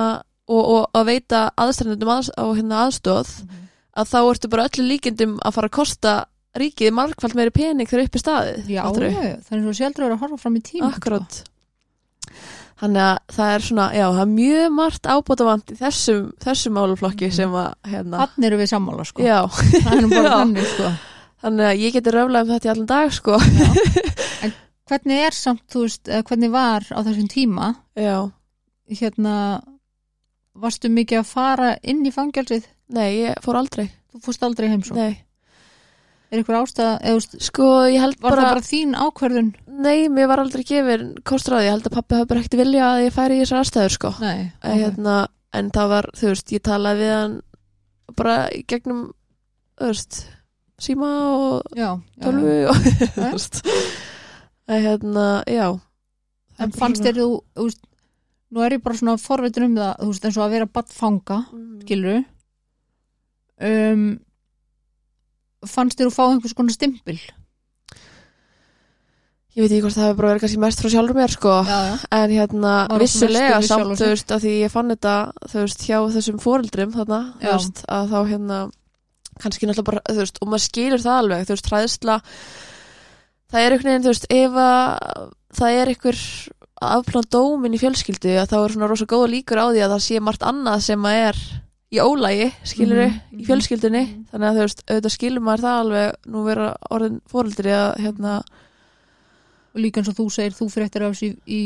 og, og að veita aðstæðnendum að, á hérna aðstóð að þá ertu bara öllu líkindum að fara að kosta ríkið margfald meiri pening þegar upp í staðið já, já, já, þannig svo sjálfur að horfa fram í tíma Akkurat Þannig að það er svona, já, það er mjög margt ábótavant í þessum, þessum máluflokki Mhm. sem að, hérna, þannig eru við sammála, sko. Já, það er bara [LAUGHS] þannig, sko. Þannig að ég geti röflað um þetta í allan dag, sko. [LAUGHS] hvernig er samt, þú veist, hvernig var á þessum tíma, Já, hérna varstu mikið að fara inn í fangjálsið nei, ég fór aldrei, þú fórst aldrei heimsó, nei. Er ykkur ástæða eða, Sko, var bara, það bara þín ákverðun nei, mér var aldrei gefin því, ég held að pappi hafa bara ekkert vilja að ég færi í þessar aðstæður, sko. nei, Okay. Hérna, en það var, þú veist, ég talaði við hann bara gegnum, þú veist, síma og já, tölvu já. og, [LAUGHS] þú veist, að hérna, já. en fannst þér þú, þú veist, nú er ég bara svona forvitin um það, þú veist, eins og að vera badfanga, Mm. skilur um, fannst þér þú fá einhvers konar stimpil? Ég veit ekki hvort það hefur bara verið kannski mest frá sjálfur mér sko. Já, já, en hérna vissulega samt þú veist að því ég fann þetta þú veist hjá þessum foreldrum þarna þú veist að þá hérna kannski náttúrulega bara þú veist og maður skilur það alveg þú veist hræðsla það er einhvern veginn þú veist ef að það er einhver afplan dómin í fjölskyldu að þá er svona rosa góða líkur á því að það sé margt annað sem að er í ólægi skilur Mhm, í fjölskyldunni mhm. þannig að þú veist auðvitað skilur maður það alveg nú vera orðin foreldri að hérna og líka eins og þú segir, þú fréttir af þessu í,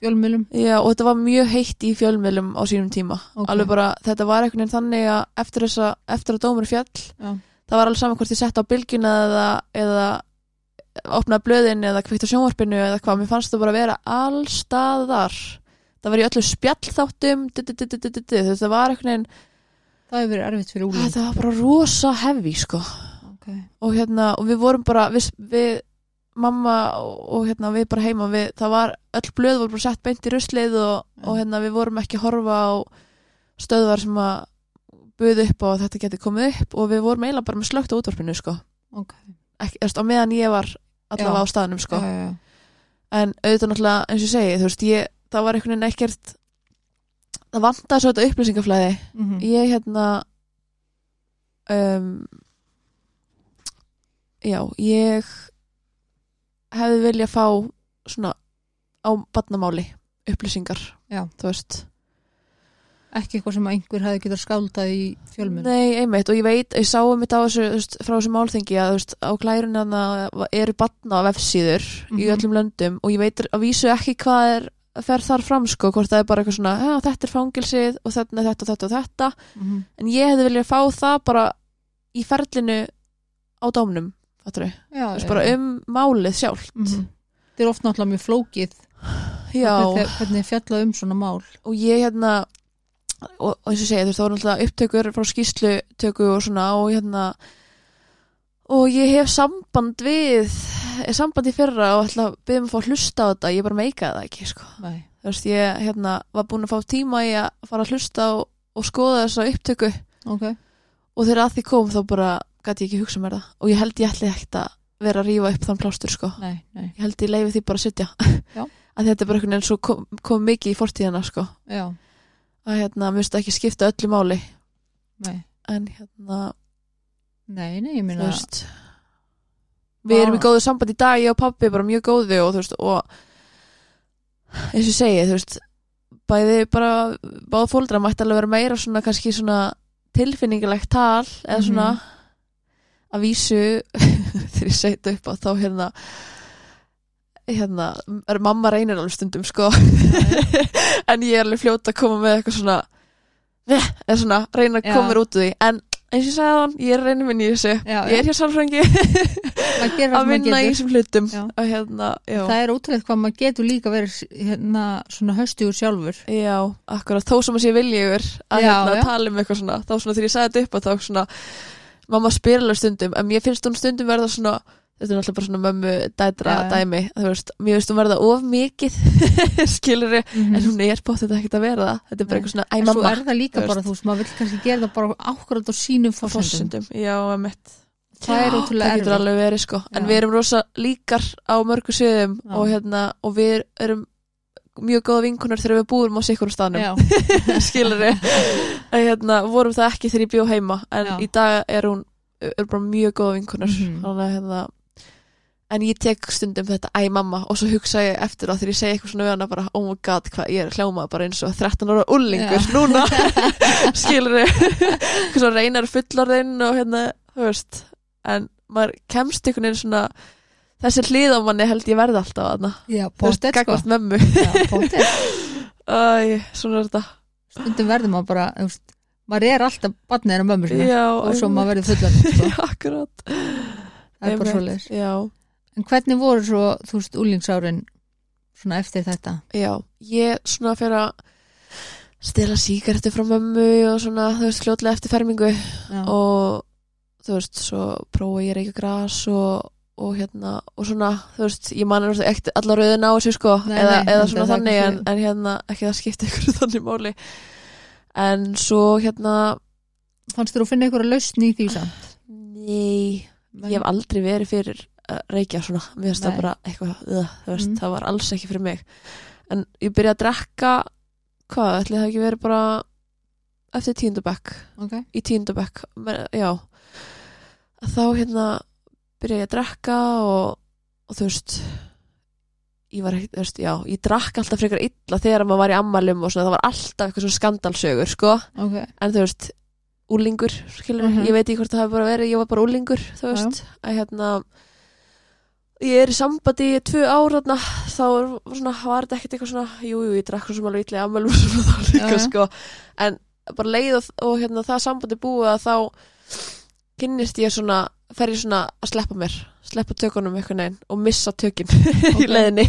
fjölmjölum Já, og þetta var mjög heitt í fjölmiðlum á sínum tíma. Ok. Alveg bara, þetta var einhvern veginn þannig að eftir, þessa, eftir að dómur fjall, já, það var alveg saman hvort ég sett á bylgjuna eða, eða opnaði blöðin eða kveikt á sjónvarpinu eða hvað, mér fannst það bara vera allstaðar það var í öllu spjallþáttum þetta var einhvern veginn það hefur verið erfitt fyrir úling þetta var bara rosa heavy sko okay. og hérna, og við vorum bara við, við mamma og, og hérna við bara heima, við, það var öll blöð voru bara sett beint í ruslið og, Já. og hérna við vorum ekki að horfa á stöðvar sem að buðu upp og þetta geti komið upp og við vorum eiginlega bara með slögt á útvarpinu sko þú veist, á meðan ég var allavega á staðnum sko Já, já, já. en auðvitað náttúrulega eins og ég segi, þú veist, ég, það var einhvern veginn ekkert það vantaði svo þetta upplýsingaflæði Mhm. ég hérna um, já, ég hefði viljað fá svona á badnamáli upplýsingar Já. þú veist ekki eitthvað sem einhver hefði getað skáldað í fjölmun Nei, einmitt, og ég veit, ég sá um þetta frá þessu málþengi að veist, á klærunna eru batna vefsíður í Mhm. öllum löndum og ég veit að vísu ekki hvað er fer þar fram sko, hvort það er bara eitthvað svona "Já, þetta er fangilsið og þetta, þetta, þetta og þetta. Mhm. en ég hefði viljað fá það bara í ferlinu á já, bara um málið sjálft. Mhm. þetta er oft náttúrulega mjög flókið. Hvernig, hvernig er fjallað um svona mál? Og ég hérna og, og eins og segja, þú veist, það voru náttúrulega upptökur frá skýslutöku og svona og hérna og ég hef samband við er samband í fyrra og ætla að byrja mig að fá að hlusta á þetta, ég bara meikaði það ekki sko. Þú veist, ég hérna var búin að fá tíma í að fara að hlusta og, og skoða þessa upptöku. Ok, og þegar að því kom þá bara gæti ég ekki hugsa mér það. Og ég held ég ætli ekkert að vera að rífa upp þann plástur sko. Nei, nei. Ég held ég leifi því bara að sitja. Að [LAUGHS] þetta er bara einhvern veginn svo kom, kom mikið í fortíðina sko. Að hérna, mér finnst það ekki skipta öllu máli. Nei, en hérna, nei, nei, ég veist. Við erum í góðu samband í dag ég og pabbi bara mjög góðu og þú veist og eins og ég segi, þú veist bæði bara, báða fóldra mætti alveg vera meira svona kannski svona tilfinningilegt tal eða svona Mhm. að vísu [LAUGHS] þegar ég segi þetta upp á þá hérna hérna, er mamma reynir alveg stundum sko. [LAUGHS] En ég er alveg fljóta að koma með eitthvað svona eða svona, reyna að koma mér út úr því. En eins og ég sagði hann, ég er reynir minn í þessu. Já, ég er hér sálfrængi [LAUGHS] að vinna í þessum hlutum. Hérna, það er ótrúlega hvað maður getur líka verið hérna svona höstugur sjálfur. Já, akkurat. Þó sem að sé viljugur að Já, hérna, tala um eitthvað svona þá svona þegar ég sagði þetta upp að þá svona mamma spyr alveg stundum, en mér finnst hún stundum verða svona þetta er náttúrulega bara svona mömmu dætra já. dæmi, þú veist, mér finnst hún verða of mikið [LAUGHS] skilur en hún er bótt þetta ekkert að vera. Það þetta er bara eitthvað svona, æ en svo mamma er það líka þú bara, þú veist, maður vill kannski gera það bara ákvörð á sínum fórsendum já, emitt það er Já, ótrúlega það getur alveg verið sko. En Já. við erum rosa líkar á mörgu sviðum og hérna, og við erum mjög góða vinkunar þegar við búum á sikkurum staðnum. Já, [LAUGHS] skilur við hérna, vorum það ekki þegar ég bjó heima. En Já. í dag er hún er bara mjög góða vinkunar Mhm. þannig að hérna en ég tek stundum þetta æ mamma og svo hugsa ég eftir það þegar ég segi eitthvað svona við hana bara oh my god hvað ég er hljómað bara eins og 13 ára ullingur Já. núna. [LAUGHS] Skilur við eitthvað [LAUGHS] svona reynar fullarinn og hérna þú veist. En maður kemst einhvern veginn svona þessi hlið á manni held ég verði alltaf aðna já, pottet sko. mömmu. [LAUGHS] Æ, svona er þetta. Stundum verður maður bara, þú veist maður er alltaf barnið en mömmu sinna Já, og svo maður verður fullan sko. Já, akkurat. Það er bara Einmitt. svoleiðis. Já, en hvernig voru svo, þú veist, úlingsárin svona eftir þetta? Já, ég svona fyrir að stela síkartu frá mömmu og svona, þú veist, fljótlega eftir fermingu. Já, og þú veist, svo prófa ég reykja gras og, og hérna, og svona þú veist, ég manna ekkert allar rauðin á þessu sko, Nei, eða, nei, eða svona þannig en, en hérna, ekki það skipti ykkur [LAUGHS] þannig máli. En svo hérna fannst þér að finna einhverja lausn í því samt? Nei, ég hef aldrei verið fyrir að reykja svona, mér finnst það bara eitthvað, uh, þú veist, Mm. það var alls ekki fyrir mig. En ég byrjaði að drekka hvað, ætli það ekki verið bara eftir tíundabæk ok, í tíundabæk, men- já. Þá hérna byrjaði ég að drekka og, og þú veist ég var þú veist, já, ég drakk alltaf frekar illa þegar maður var í ammælum og svona, það var alltaf eitthvað svona skandalsögur, sko. Ok. En þú veist, úlingur skilur, Mhm. ég veit ekki hvort það hafi bara verið ég var bara úlingur, þú veist að hérna ég er í sambandi í tvö ár þarna, þá er svona, var þetta ekkert eitthvað svona jú, jú, ég drakk svo sem alveg illa í ammælum svona þá líka, Já, sko. En bara leið og, og hérna það sambandi búið að þá kynnist ég svona, fer ég svona að sleppa mér sleppa tökunum einhvern veginn og missa tökin [LAUGHS] Ok. í leiðinni.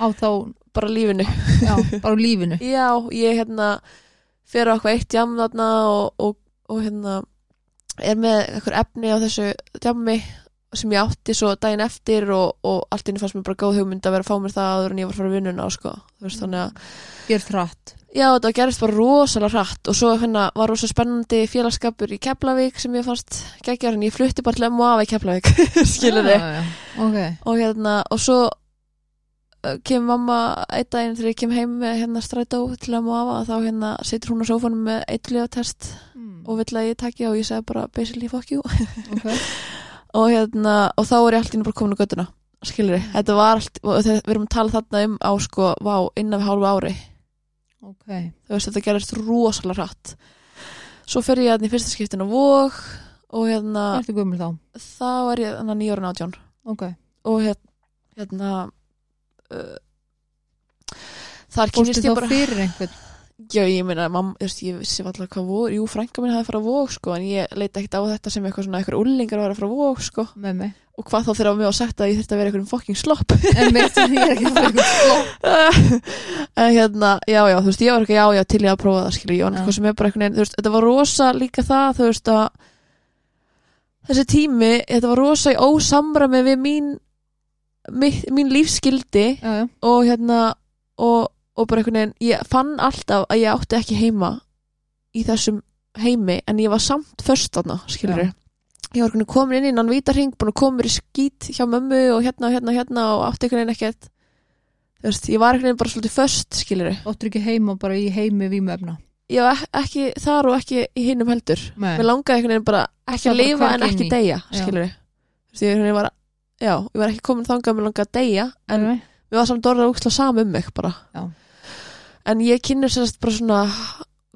Á þá bara lífinu. Já, bara lífinu. [LAUGHS] Já, ég hérna fyrir á eitthvað eitt jam þarna og, og, og hérna er með eitthvað efni á þessu jammi sem ég átti svo daginn eftir og, og allt inni fannst mér bara góð hugmynd að vera að fá mér það áður en ég var að fara í vinnuna sko. Veist, þannig að Gjör þrætt já, þetta gerist bara rosalega hratt og svo hérna var rosa spennandi félagskapur í Keflavík sem ég fannst geggjar en ég flutti bara til M.O.A. í Keflavík [LAUGHS] skilur þið Ok, og hérna og svo uh, kem mamma einn daginn þegar ég kem heim með hérna strætó til að máfa þá hérna situr hún á sófanum með eitthvað test mm. og vill að ég takja og ég segi bara basically fuck you ok [LAUGHS] og hérna og þá er ég allt inn bara komin á göttuna skilur þið, þetta var allt við erum að tala þarna um á sko vá, innan við hálfu ári. Ok, þú veist þetta gerist rosalega hratt. Svo fer ég hérna í fyrsta skiptin á vóg og hérna þá? þá er ég hérna nýjórun átján. Ok, og hérna, hérna uh, þar fórstu kynist þá ég bara fyrir einhvern já ég meina, mamma, þú veist, ég vissi alltaf hvað vóg, jú, frænka minn hafði farað vóg sko, en ég leita ekkert á þetta sem eitthvað svona eitthvað úlingar að vera frá vóg sko. Með mig og hvað þá þegar mér var sagt að ég þurfti að vera eitthvað fucking slopp. En mitt, ég er ekki einhvern slopp. [LAUGHS] En hérna, já, já, þú veist, ég var ekki já, já, til ég að prófa það, var Já. eitthvað sem er bara einhvern veginn, þú veist, þetta var rosa líka það, þú veist, að þessi tími, þetta var rosa í ósamræmi við mín mín, mín lífskildi Já, já, og hérna og, og bara einhvern veginn, ég fann alltaf að ég átti ekki heima í þessum heimi, en ég var samt först þarna, skilur Já. ég var komin inn í nann vítarhing búin að koma í skít hjá mömmu og hérna og hérna og hérna og átti einhvern veginn ekkert þú veist, ég var einhvern veginn bara svolítið först, skilur áttur ekki heima bara í heimi ég var ek- ekki þar og ekki í hinnum heldur Nei, mér langaði einhvern veginn bara ekki Það að lifa en ekki í. deyja, Já. skilur þú veist, ég var já, ég var ekki komin þangað að mér langaði að deyja en mér var samt orðað úksla sam um mig bara Já. En ég kynir sérst bara svona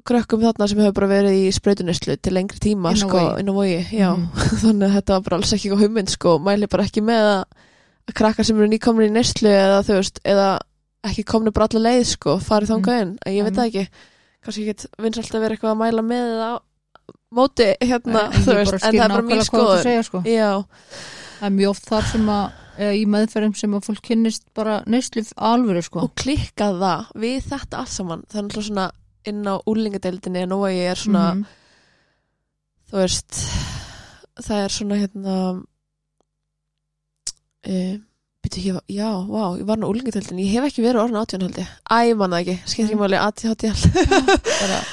krökkum þarna sem hefur bara verið í sprautunislu til lengri tíma Inn á sko, Vogi. inn á vogi já, Mhm. [LAUGHS] þannig að þetta var bara alls ekki eitthvað hugmynd sko, mæli bara ekki með að, krakkar sem eru nýkomnir í neslu eða þú veist, eða ekki komni bara alla leið sko, farið þangað inn en ég veit Mhm. það ekki, kannski ekki vins alltaf verið eitthvað að mæla með eða á móti hérna, En þú ég veist, en það er bara mín skoður sko. já, Það er mjög oft þar sem að í meðferðum sem að fólk kynnist bara neyslu alvöru sko og klikkað það við þetta allt saman, er náttúrulega svona inn á úlingadeildinni en og ég er svona Mhm. þú veist það er svona hérna e, byrju, ég, var- já, vá, ég var nú úlingadeildin ég hef ekki verið orðin átján held ég æ, ég manna ekki, skemmt ekki Mm. máli [LAUGHS]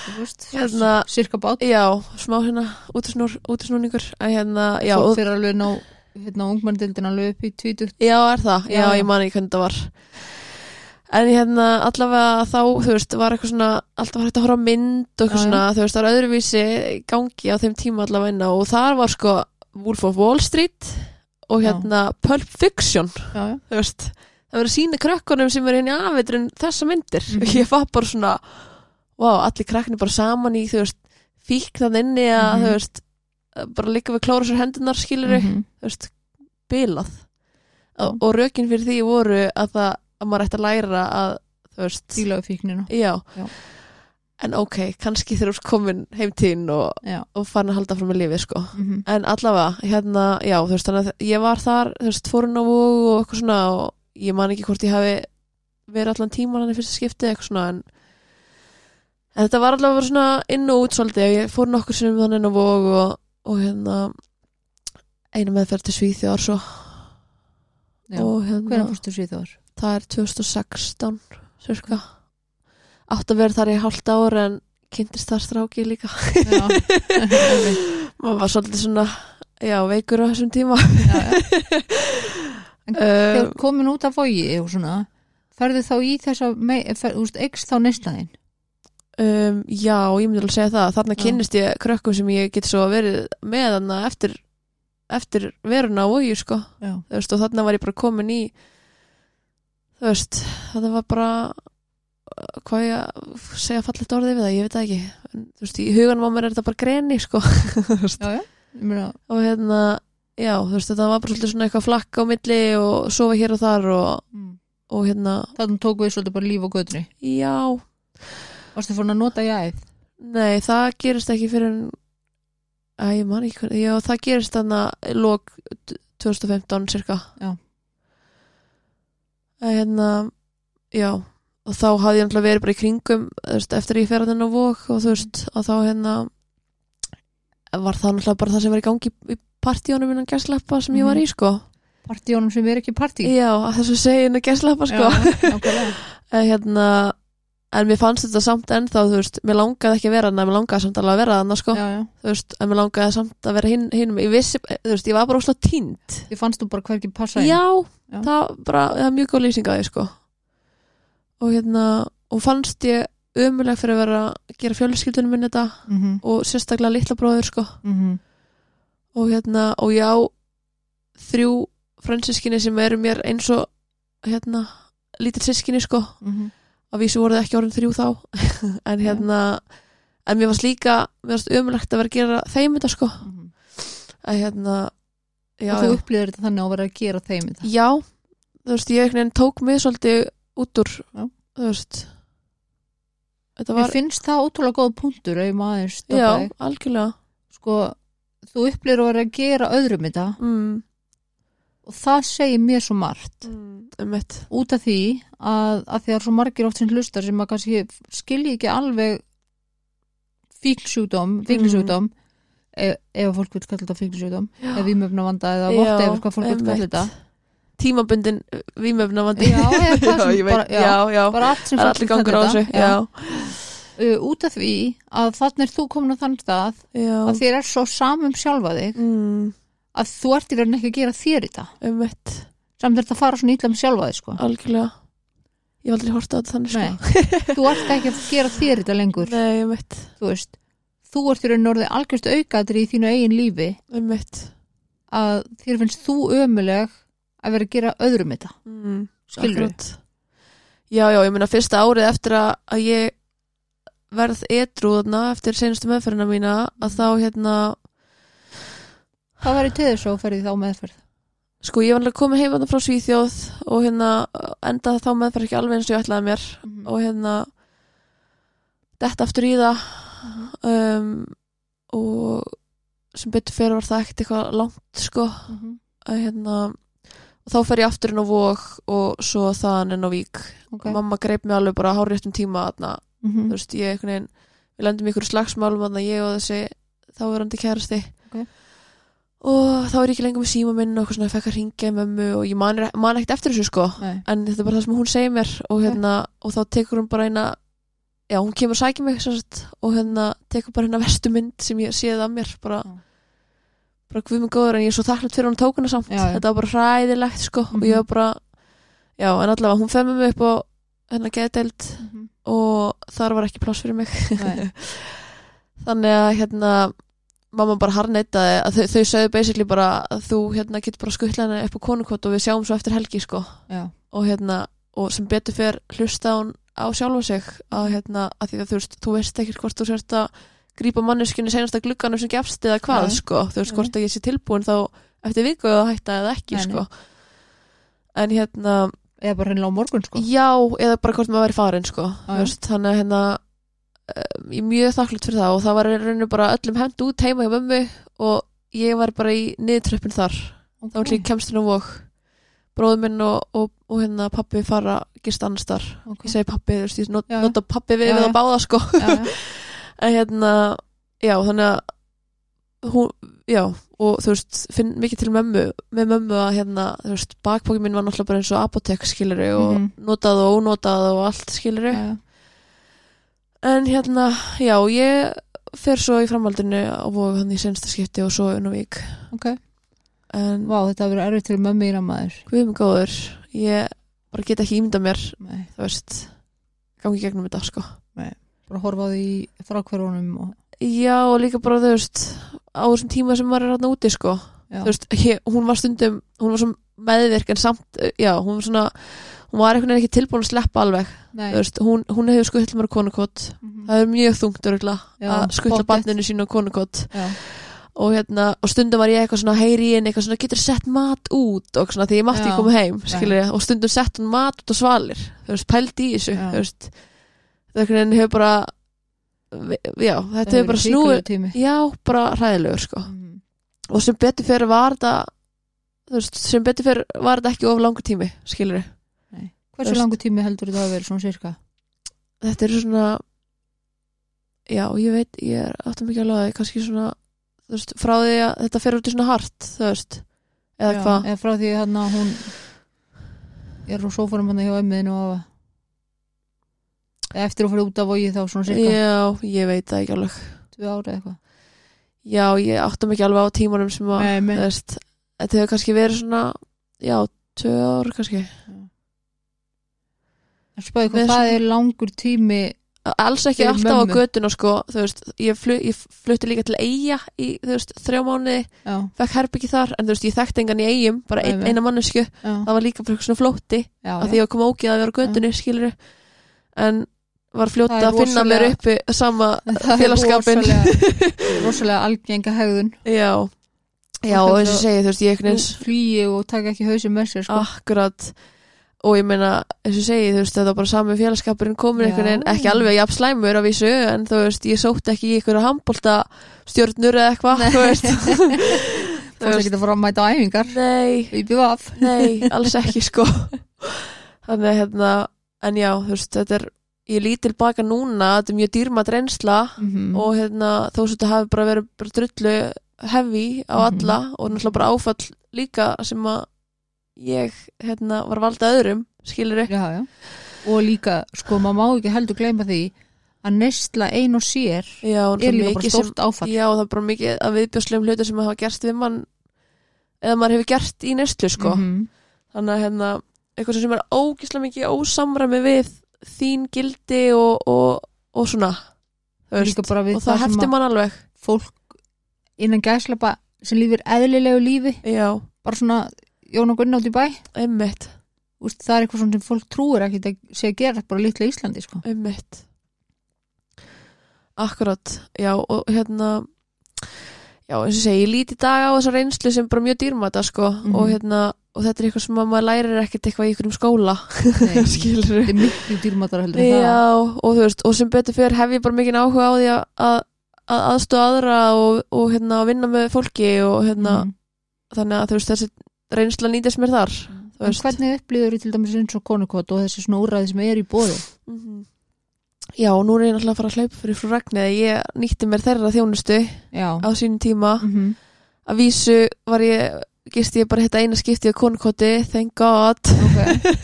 þú veist, [LAUGHS] Hérna- cirka bát já, smá hérna útisnúningur að hérna, já, og, fyrir alveg ná hérna ungmennildin alveg upp í 20 já, er það já, Já, já. ég man ekki hvernig það var en hérna, allavega þá þú veist, var eitthvað svona, alltaf hægt að horfa mynd og eitthvað Já, já. svona, þú veist, það var öðruvísi gangi á þeim tíma allavega inn á og þar var sko Wolf of Wall Street og Já. hérna Pulp Fiction já, já. þú veist, það verður að sína krökkunum sem er inn í afveiturinn þessa myndir Mhm. ég var bara svona wow, allir krakkni bara saman í þú veist, fík þann inni að Mhm. þú veist, bara líka við klóra sér hendunar skilur Mhm. þú veist, bilað. Og, og rökin fyrir því voru að það að maður ætti að læra að við fíknina já. Já. en ok, kannski þegar þú ert komin heimtíðin og, og farin að halda frá með lífið sko. Mm en allavega, hérna, já, þú veist þannig að ég var þar, þú veist, fórun á vóg og eitthvað svona og ég man ekki hvort ég hafi verið allan tíman hann í fyrsta skipti eitthvað svona en, en þetta var allavega svona inn og út svolítið. Og ég fór nokkur sem þannig inn á vóg og, og hérna einu meðferð til Svíþjóðar svo. Já. hérna, hvernig fórstu síð þar? það er 2016 cirka átt að vera þar í hálft ár en kynntist þar stráki líka. [LAUGHS] Maður var svolítið svona já, veikur á þessum tíma. Já, já. [LAUGHS] En uh, þegar komin út af vogi og svona ferðu þá í þess að þú veist, eikst þá neistæðin Um, já, ég myndi alveg segja það. Þarna kynnist ég krökkum sem ég get svo verið með þarna eftir, eftir veruna og ég sko. Og þarna var ég bara komin í þú veist þetta var bara uh, hvað ég að segja fallet orðið við það, ég veit það ekki. En, þú veist, í huganum á mér er þetta bara greni sko. [LAUGHS] Já, já. Og hérna já, þú veist, þetta var bara svolítið svona eitthvað flakk á milli og sofa hér og þar og, mm. og hérna, þannig tók við svolítið bara líf og gödri já varstu fórin að nota jæð Nei, það gerist ekki fyrir en Æ, ég man ekki hvernig Já, það gerist þannig að lók 2015 cirka. Já. Æ, Hérna Já, og þá hafði ég náttúrulega verið bara í kringum veist, eftir ég fer að þennan vók og þú veist, og þá hérna var það náttúrulega bara það sem var í gangi í, partíunum innan gæsleppa sem ég var í sko. Partíónum sem er ekki partí? Já, að þess að segja innan gæsleppa sko. Já, nákvæmlega. [LAUGHS] hérna en mér fannst þetta samt ennþá, þú veist mér langaði ekki að vera þarna, mér langaði samt alveg að vera þarna sko, já, já. þú veist, en mér langaði samt að vera hinn, hinn ég vissi, þú veist, ég var bara óslega tínt Ég fannst þú bara hverki passa já, Já. það bara, það er mjög góð lýsing á því sko og hérna, og fannst ég ömuleg fyrir að vera að gera fjölskyldunum minn þetta mm -hmm. og sérstaklega litla bróður sko Mm og hérna, og já þrjú fransískinni sem eru mér eins og hérna, lítil sískinni sko -hmm. Að vísu voru það ekki orðin þrjú þá. [LAUGHS] En hérna en mér varst líka, mér varst ömulegt að vera að gera þeim þetta sko. Að hérna já, Og þú já, upplýðir þetta þannig að vera að gera þeim þetta. Já þú veist, ég veginn tók mig svolítið út úr Já. þú veist. Var, finnst það ótrúlega góð punktur ef maður já, stoppa þig. algjörlega. Sko, þú upplýðir að vera að gera öðrum þetta. Mm, og það segir mér svo margt. Mm, út af því að, að því að svo margir oft sem hlustar sem að kannski skilji ekki alveg fíknsjúdóm, fíknisjúdóm ef, ef fólk vil kalla þetta fíknisjúdóm eða vímöfna vanda eða Já, vort eða hvað fólk vil kalla þetta. Tímabundin Já, eða [LAUGHS] hvað sem ég veit, bara- já. já, já, bara allt sem fólk vill kalla þetta. já, Uh, út af því að þannig er þú komin á þann stað já, að þér er svo samum sjálfa þig mm, að þú ert í rauninni ekki að gera þér þetta um mitt samt er þetta að fara svona ítla með sjálfa þig sko. algjörlega. Ég hef aldrei horta á þetta þannig Nei, sko þú ert ekki að gera þér þetta lengur. Nei, um mitt, þú veist, þú ert í rauninni orðið algjörst aukaðri í þínu eigin lífi. Um mitt að þér finnst þú ömuleg að vera að gera öðrum þetta. Mm, Skilurðu? akkurat. já, já, ég meina fyrsta árið eftir að, að ég verð edrúðna eftir senustu meðferðina mína að þá hérna hvað verður til þess að þú ferði þá meðferð? Sko ég var alveg komið heim þarna frá Svíþjóð og hérna endaði þá meðferð ekki alveg eins og ég ætlaði mér og hérna detta aftur í það. Um, og sem betur fyrir var það ekkert eitthvað langt sko. Mhm. að hérna og þá fer ég aftur inn á vók og svo þaðan inn á vík. Ok. Og mamma greip mig alveg bara háréttum tíma þarna, Mhm. þú veist, ég einhvern veginn við lendum í ykkur slagsmálum þarna ég og þessi þáverandi kærasti. Ok. Og þá er ég ekki lengur með síma minn og eitthvað svona, ég fekk að ringja í mömmu og ég man, man ekkert eftir þessu sko Nei. en þetta er bara það sem hún segir mér og hérna, og þá tekur hún bara eina já, hún kemur og sækir mig sagt, og hérna, tekur bara hérna vestu mynd sem ég séð af mér bara, Já. bara guð mig góður en ég er svo þakklátt fyrir hún tókuna samt Já, þetta var bara hræðilegt sko og Mhm. ég var bara, já, en allavega hún femmi mig upp á hérna geðdeild Mhm. og þar var ekki pláss fyrir mig [LAUGHS] þannig að hérna mamma bara harneitaði að þau, þau sögðu basically bara að þú hérna getur bara skuttla henni upp á konukot og við sjáum svo eftir helgi sko Já. og hérna og sem betur fer hlusta hún á sjálfa sig að hérna að því að þú veist þú veist ekkert hvort þú sért að grípa manneskinu senast að glugganum sem gefst eða hvað Nei. sko þú veist Nei. hvort að ég sé tilbúin þá eftir viku að hætta eða ekki Nei, sko en hérna eða bara hennilega á morgun sko já eða bara hvort maður væri farin sko já. veist, þannig að hérna ég er mjög þakklátt fyrir það og það var rauninu bara öllum hend út heima hjá mömmu og ég var bara í niðurtröppin þar þá var ég kemst inn á vok bróður minn og, og, og hérna pappi fara gist annars þar Ok. ég segi pappi, þú veist, ég not, já. nota pappi við Já, við að báða sko já. [LAUGHS] en hérna, já, þannig að hún, já og þú veist, finn mikið til mömmu með mömmu að hérna, þú veist, bakpókin minn var náttúrulega bara eins og apotek skiluru og Mhm. notað og ónotað og allt skiluru Já, já. En hérna, já, ég fer svo í framhaldinu á vogu hann í sensta skipti og svo inn á vík. Ok. En Vá, þetta hefur verið erfitt fyrir mömmu ína maður. Við erum góður ég bara get ekki ímynda mér Nei, þú veist, gangi í gegnum þetta sko. Bara horfa á því þrákverunum og já, og líka bara, þú veist á þessum tíma sem maður er hann úti sko. Já, þú veist, ég, hún var stundum hún var svo meðvirk en samt já, hún var svona, hún var veginn ekki tilbúin að sleppa alveg, veist, hún, hún hefur skuttla mér á konukott, Mhm. það er mjög þungt Já, að skuttla sínu á konukott og hérna, og stundum var ég eitthvað svona heyri henni, eitthvað svona, getur sett mat út? Og svona, því ég mátti ekki koma heim skilur, og stundum sett hún mat út á svalir. Veist, pældi í þessu það hefur bara já, þetta hefur bara snúið já, bara hræðilegur sko. Mhm. og sem betur fyrir var veist, sem betur fyrir var þetta ekki of langur tími skilur Nei. Hversu langu tími heldur þetta að vera svona sirka? þetta er svona já, ég veit, ég er ekki alveg að það kannski svona þú veist, frá því að þetta fer út í svona hart þú veist, eða Já, hvað? Eða frá því hann að hún er á sófarum hann hjá ömmuðinu og eftir að fara út af vogi þá svona sirka? Já, ég veit það ekki alveg. Tvö ára eða eitthvað? Já, ég áttum ekki alveg á tímanum sem að þú veist, þetta hefur kannski verið svona já, tvö ár kannski. En spáði hvað það er langur tími alls ekki alltaf á mömmu. götuna sko, þú veist, ég, flu, ég flutti líka til Eyja í, þú veist, þrjá mánuði Já, fekk herbyggi þar, en þú veist, ég þekkti engan í Eyjum bara ein, eina mannesku, já, það var líka fyrir svona flótti já, að því ég koma ógið að vera á götunni, skilur en var fljóta að finna mér rosalega- uppi sama [LAUGHS] félagskapin rosalega, [LAUGHS] rosalega algenga hegðun. Já, já, og eins og ég segi, þú veist, ég veginn flýi og taka ekki hausum með sér sko. akkurat og ég meina, eins og segi, þú veist, þetta var bara sami félagskapurinn komin einhvern veginn, ekki alveg jafn slæmur af vísu, en þú veist, ég sótti ekki í einhverja handbólta stjórnur eða eitthvað, þú veist. [LAUGHS] Þú veist. ekki að fara að mæta á æfingar. Nei, nei, [LAUGHS] alls ekki sko. Þannig að hérna en já, þú veist, þetta er ég lít tilbaka núna, þetta er mjög dýrmat reynsla mm og hérna, þó sem þetta hafi bara verið bara drullu hefi á Mhm. alla og náttúrulega bara áfall líka sem að ég hérna var valda öðrum skilur já, já. og líka, sko, maður má ekki heldur gleyma því að neysla ein og sér já, og er líka bara stórt áfall. Já, og það er bara mikið að viðbjörslegum hlutur sem hafa gerst við mann eða maður hefur gert í neyslu sko. Mhm. þannig að hérna, eitthvað sem er ógislega mikið ósamræmi við þín gildi og, og, og svona og það það sem hefti að mann alveg. fólk innan gæslapa sem lífir eðlilegu lífi já, bara svona Jón og Gunn átt í bæ einmitt, Úst, það er eitthvað sem fólk trúir ekki að sé að gera bara litla Íslandi sko. einmitt akkurat já, og hérna já, eins og segi, ég líti í dag á þessa reynslu sem bara mjög dýrmata sko Mhm. og hérna, og þetta er eitthvað sem að maður lærir ekkert eitthvað í einhverjum skóla Nei, [LAUGHS] skilur þetta er miklu dýrmáttar heldur en Já, og þú veist, og sem betur fyrir hef ég bara mikið áhuga á því að, að, að aðstóða aðra og, og hérna, að vinna með fólki og það hérna, Mhm. þannig að þú veist, þessi reynsla nýtist mér þar þú En hvernig upplýður til dæmis eins og konukot og þessi svona úrræði sem er í bóði Mhm. Já, og nú er ég náttúrulega að fara að hlaupa fyrir frú Ragnið ég nýtti mér þeirra þjónustu Já. á sínum tíma. Mm að vísu var ég gist ég bara þetta eina skipti á konukoti thank god. Ok,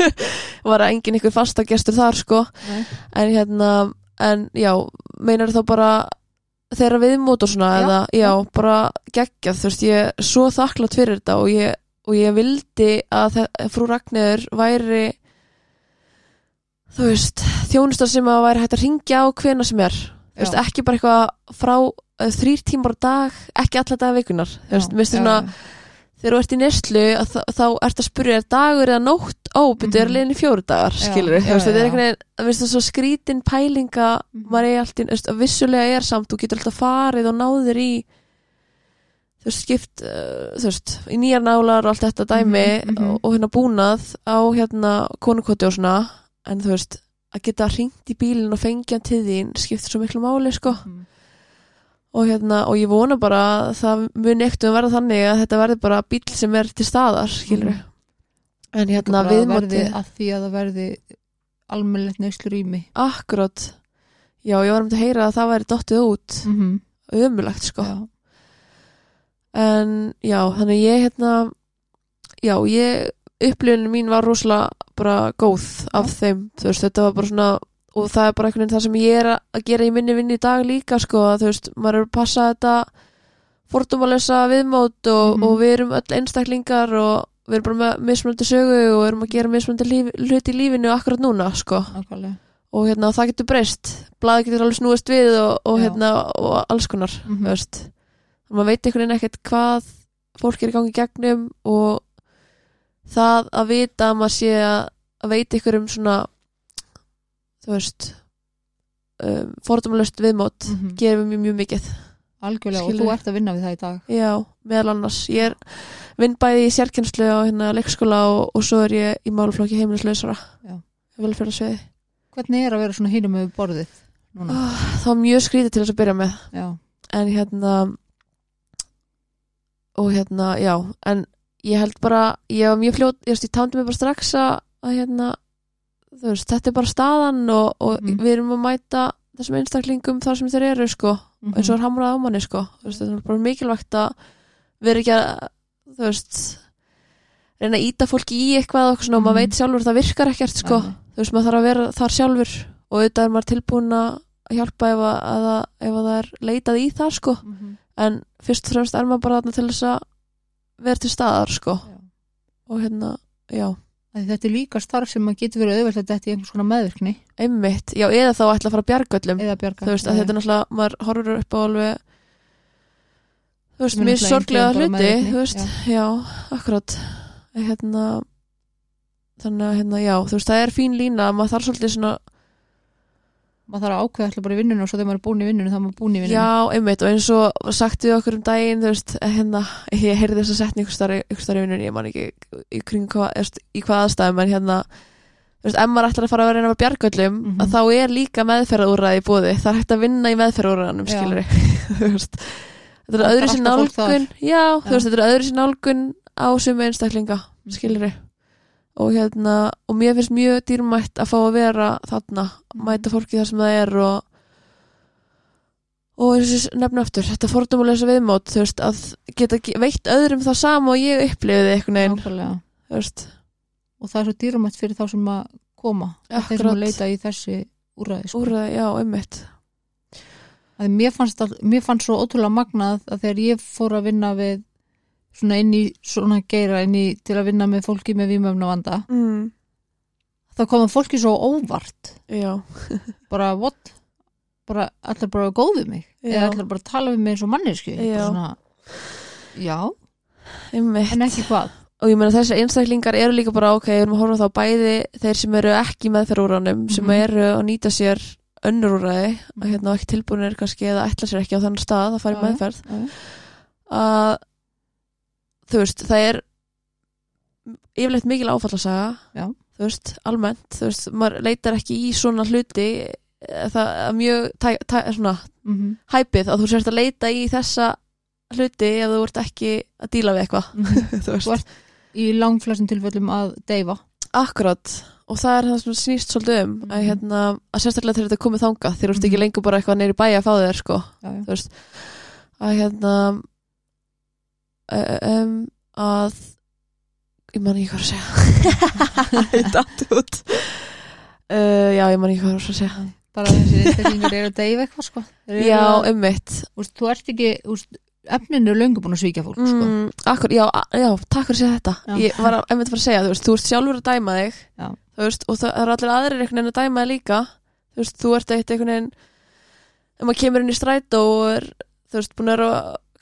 [LAUGHS] var að engin ykkur fasta gestur þar sko. Nei. en hérna, en já meinar þá bara þeirra viðmót og svona Já, eða, já, bara geggjað, þú veist, ég er svo þakklátt fyrir þetta og ég, og ég vildi að frú Ragnir væri þú veist þjónustar sem að væri hægt að ringja á hvena sem er, þú veist, ekki bara eitthvað frá uh, þrýr tímar á dag ekki alla daga vikunar, þú veist, mér finnst svona þegar þú ert í neslu þá, ert að spyrja dagur eða nótt? Ó, byrju, er Mhm. í fjóru dagar skilur já, þetta er einhvern veginn, það finnst það svo skrítin pælinga Mhm. maður er alltaf, þú veist, vissulega er samt þú getur alltaf farið og náður í þú veist, skipt uh, þú veist, í nýjar nálar og allt þetta dæmi Mhm, mhm. Og, og hérna búnað á hérna konukoti og svona en þú veist, að geta hringt í bílinn og fengja til þín skiptir svo miklu máli, sko Mhm. og hérna, og ég vona bara að það muni ekkert um verða þannig að þetta verði bara bíl sem er til staðar, skilur Mhm. en hérna viðmóti að því að það verði almennilegt neyslu rými akkurát já, ég var um að heyra að það væri dottið út mm -hmm. ömulegt, sko já. En já, þannig ég hérna já, ég upplifunin mín var rosalega bara góð af þeim, þú veist, þetta var bara svona og það er bara einhvern veginn það sem ég er að- gera í minni vinni í dag líka, sko að þú veist, maður er að passa þetta fordómalösa viðmót og, Mhm. og við erum öll einstaklingar og við erum bara með mismunandi sögu og erum að gera mismunandi líf, hluti í lífinu akkurat núna, sko. Nákvæmlega. Og hérna, það getur breyst. Blaði getur alveg snúist við og, og hérna, og alls konar, Mhm. þú veist maður veit einhvern veginn ekkert hvað fólk er í gangi gegnum og það að vita að maður sé að, að veit ykkur um svona þú veist um, fordómalöst viðmót Mhm. gerir mjög mjög mikið. Algjörlega og Skilur. þú ert að vinna við það í dag. Já, meðal annars. Ég er vinn bæði í sérkjenslu á hérna leikskóla og, og svo er ég í máluflokki heimilislausara Já. vel fyrir að sviði hvernig er að vera svona hinum með borðið núna? Það var mjög skrítið til þess að byrja með. Já, en hérna og hérna, já en ég held bara, ég var mjög fljót ég, ég tándi mig bara strax að, hérna þú veist, þetta er bara staðan og, og Mhm. við erum að mæta þessum einstaklingum þar sem þeir eru sko Mhm. eins og er hamrað á manni sko veist, þetta er bara mikilvægt að vera ekki að þú veist reyna að íta fólki í eitthvað og, og maður Mhm. veit sjálfur að það virkar ekkert sko nei. þú veist, maður þarf að vera þar sjálfur og auðvitað er maður tilbúin að hjálpa ef að, að, ef að það er leitað í það sko Mhm. En fyrst og fremst er maður bara þarna til þess að vera til staðar sko. Já. og hérna, já, Þetta er líka starf sem maður getur verið auðvelt að þetta í einhvers konar meðvirkni. Einmitt. Já, eða þá ætla að fara að bjarga öllum. Eða bjarga. þú veist, að þetta er náttúrulega, maður horfur upp á alveg þú veist, náttúrulega sorglega hluti þú veist, já, akkurat. Hérna þannig að hérna, já, þú veist, það er fín lína maður þarf svolítið svona, maður þarf að ákveða alltaf bara í vinnunum og svo þegar maður er búin í vinnunum þá er maður búin í vinnunum. já, einmitt og eins og sagt við okkur um daginn, þú veist, hérna ég heyrði þess að setja ykkur starri, ykkur starri vinnun ég man ekki í eðst, í hvað aðstæðum en hérna þú veist, ef maður ætlar að fara að vera að bjarga öllum Mhm. að þá er líka meðferðarúrræði í búði það er hægt að vinna í meðferðarúrræðanum, Já. skilur [LAUGHS] þú veist þetta er öðru þar. nálgun já, þú veist, þetta er öðru sér nálgun á sumu einstaklinga, Mhm. skilur og hérna, og mér finnst mjög dýrmætt að fá að vera þarna Mhm. mæta fólki þar sem það er og og nefna aftur þetta fordómulegsa viðmót, þú veist að geta ge- veitt öðrum það sama og ég upplifiði þú veist. Og það er svo dýrumætt fyrir þá sem að koma þeir sem að leita í þessi úrræði sko. úrræði, já, Að mér, fannst all, mér fannst svo ótrúlega magnað að þegar ég fór að vinna við svona inn í svona geira inn í, til að vinna með fólki með vímöfna vanda mm. þá komum fólki svo óvart. Bara what? Bara allir bara góð við mig? Já. eða allir bara tala við mig eins og mannesku Já. svona, já, en ekki hvað? Og ég meina þessi einstaklingar eru líka bara ok, við erum að horfa þá bæði þeir sem eru ekki meðferðúrænum sem Mhm. eru að nýta sér önnur úrræði að hérna ekki tilbúinir kannski eða ætla sér ekki á þannig stað að fara í meðferð að þú veist, það er yfirleitt mikil áfallasaga Já. þú veist, almennt þú veist, maður leitar ekki í svona hluti eh, það er mjög tæ, tæ, svona, mm hæpið að þú sérst að leita í þessa hluti ef þú ert ekki að díla við eitthvað þú [LAUGHS] Þú veist, ert í langflestum tilfellum að deyfa akkurat og það er það sem snýst svolítið um að, Mhm. hérna, að sérstaklega þegar þetta er komið þangað þegar þú ert ekki Mhm. lengur bara eitthvað neyri bæja að fá þér sko já, já. þú veist að hérna um, að ég man ekki hvað að segja. [LAUGHS] Datt út. Uh, já, ég man ekki hvað að segja. Bara þessi einstaklingar eru að deyfa eitthvað sko. Já, að, ummitt úst, þú ert ekki úst, efninu er löngu búin að svíkja fólk sko. mm, akkur, já, já, takk fyrir að segja þetta. Já. ég var að, að segja, þú veist, þú ert sjálfur að dæma þig veist, og það er allir aðrir einhvern veginn að dæma þig líka. Þú veist, þú ert eitt einhvern veginn ef maður kemur inn í strætó og er, þú veist, búin að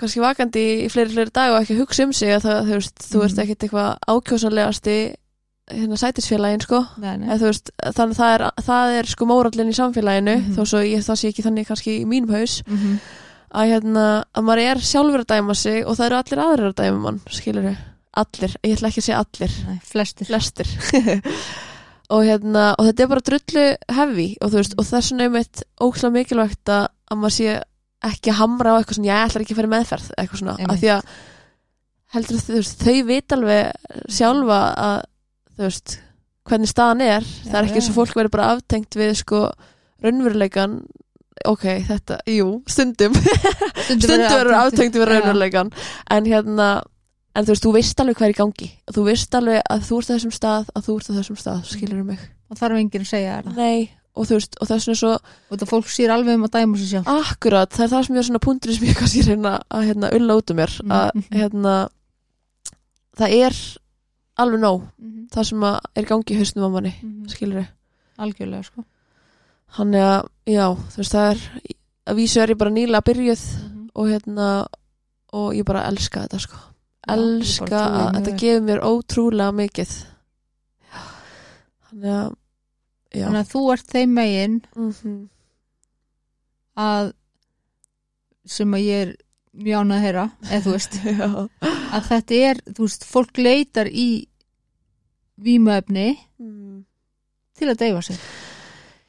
kannski vakandi í fleiri, fleiri dag og ekki hugsa um sig að það, þú veist, þú ert Mhm. ekkit eitthvað ákjósanlegasti hérna sætisfélagin, sko nei, nei. þú veist, þannig að það er, það er sko mórallin í samfélaginu, Mhm. þó svo ég, það sé ekki þannig kannski í mínum haus Mm -hmm. að hérna, að maður er sjálfur að dæma sig og það eru allir aðrir að dæma mann skilur við, allir, ég ætla ekki að segja allir nei, flestir flestir [LAUGHS] og hérna, og þetta er bara drullu hefi og þú veist, og þess vegna er mitt ókslega mikilvægt að maður sé ekki að hamra á eitthvað svona, ég ætlar ekki að fara meðferð eitthvað svona, Einmitt. af því að heldur þú veist, þau vit alveg sjálfa að þú veist, hvernig staðan er. Það er ekki já. eins og fólk verður bara aftengt við sko raunveruleikan ok, þetta, jú, stundum. Stundum verður aftengt við Já. raunveruleikan en hérna en þú veist, þú veist alveg hvað er í gangi. Þú veist alveg að þú ert á þessum stað að þú ert á þessum stað, skilur mig? Og þarf enginn að segja það. Nei, og þú veist, og þess vegna svo og þetta fólk sér alveg um að dæma sér sjálf akkurat, það er það sem ég er svona punktur sem ég kannski reyna að hérna ulla út um mér. Að Mhm. hérna það er alveg nóg mm -hmm. það sem að er gangi í hausnum á manni skilur við, algjörlega sko. Hann er að já, þú veist, það er að vísu er ég bara nýlega byrjuð og hérna og ég bara elska þetta sko. Já, ég elska að þetta gefur mér ótrúlega mikið. Þannig að já þannig að þú ert þeim megin mm að sem að ég er mjög ánað að heyra eða þú veist. [LAUGHS] Að þetta er, þú veist, fólk leitar í vímuefni Mm. til að deyfa sig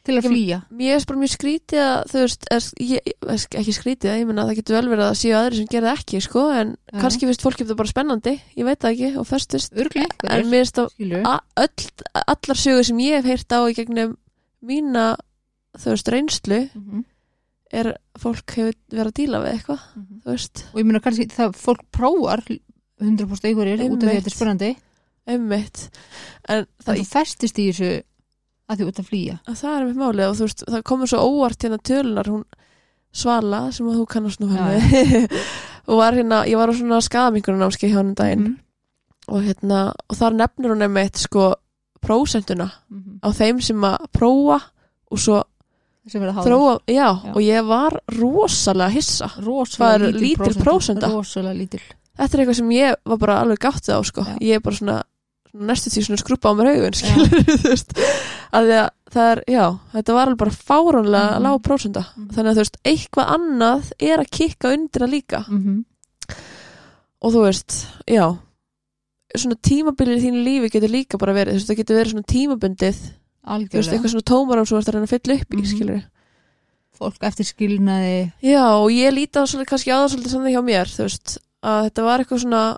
til að flýja. Mér er bara mjög skrítið að þú veist, er, ég, er, ekki skrítið ég menna að það getur vel verið að það séu aðri sem það ekki sko, en Já. kannski finnst fólki þetta bara spennandi ég veit það ekki og festist. Örglega en mér finnst að skilur a- öll, allar sögur sem ég hef heyrt á í gegnum mína þú veist reynslu Mhm, er að fólk hefur verið að díla við eitthvað mhm. þú veist, og ég meina kannski það fólk prófar 100% einhverjir út af því að þetta er spennandi. Einmitt. En það það, festist í þessu að því út að flýja það er einmitt málið og þú veist, það komur svo óvart hérna tölunar hún Svala sem að þú kannast nú [LAUGHS] og var hérna, ég var á svona skadamingunum námskeið hjá hann um daginn Mhm, og hérna, og þar nefnir hún einmitt sko prósentuna mhm. á þeim sem að prófa og svo þróa, já, Já. og ég var rosalega hissa rosalega er lítil prósenta? rosalega lítil þetta er eitthvað sem ég var bara alveg gáttið á sko. Já. ég er bara svona næstu því svona skrúpa á mér augun skilur þú veist. Að að það er, já, þetta var alveg bara fáránlega Mhm. lág prósenda. Mhm. þannig að þú veist, eitthvað annað er að kikka undir það líka. Mhm, og þú veist, já svona tímabilið í þínu lífi getur líka bara verið, þú veist, það getur verið svona tímabundið þú veist, algjörlega. eitthvað svona tómaram sem þú ert að reyna að fylla upp í, Mhm. skilur fólk eftir skilnaði já, og ég líti á svolítið kannski á það svolítið saman hjá mér, þú veist að þetta var eitthvað svona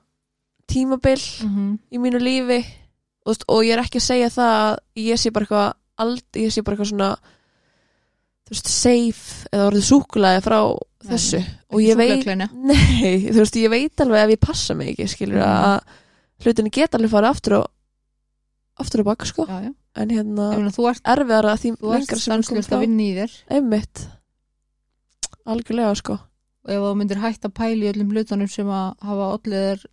tímabil Mhm, í mínu lífi og, og ég er ekki að segja það að ég sé bara eitthvað ald, ég sé bara eitthvað svona þú veist, safe eða orðið súkulaði frá Nei, þessu. og ég veit, nei, þú veist, ég veit alveg ef ég passa mig ekki, skilur Mhm. að hlutinni geta alveg farið aftur og aftur og bak, sko. Já, já. en hérna, meina, þú ert, erfiðara því þú ert stanslust að vinna í þér. Einmitt. Algjörlega, sko. Og ef þú myndir hægt að pæla í öllum hlutunum sem að hafa allir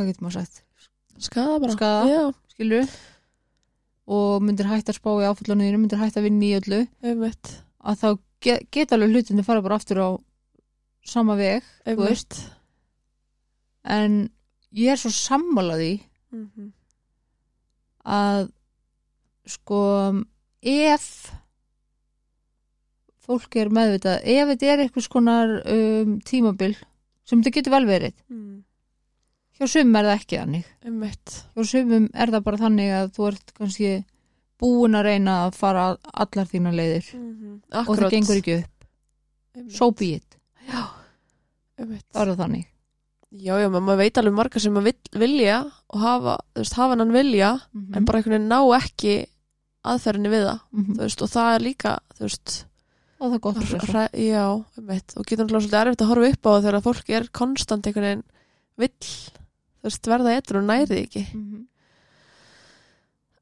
hvað getur maður sagt? Skada bara, Skaða. já, skilur og myndir hægt að spá í áfallanum myndir hægt að vinna í öllu. Einmitt. Að þá ge geta alveg hlutinni fara bara aftur á sama veg en ég er svo sammálaði Mhm. að sko ef fólk er meðvitað ef þetta er eitthvað skonar um, tímabil sem þetta getur vel verið Mm. Hjá sumum er það ekki þannig. Einmitt. Hjá sumum er það bara þannig að þú ert kannski búin að reyna að fara allar þína leiðir. Mhm. og það gengur ekki upp. Einmitt. so be it, Já, það er þannig. Já, já, maður veit alveg marga sem að vill, vilja og hafa, þú veist, hafa hann vilja mm en bara einhvern veginn ná ekki aðferðinni við það, Mhm. þú veist, og það er líka, þú veist, og það er gott að hræ, já, einmitt, og getur náttúrulega svolítið erfitt að horfa upp á það þegar fólk er konstant einhvern veginn vill, þú veist, verða eitthvað og nærið ekki, Mhm.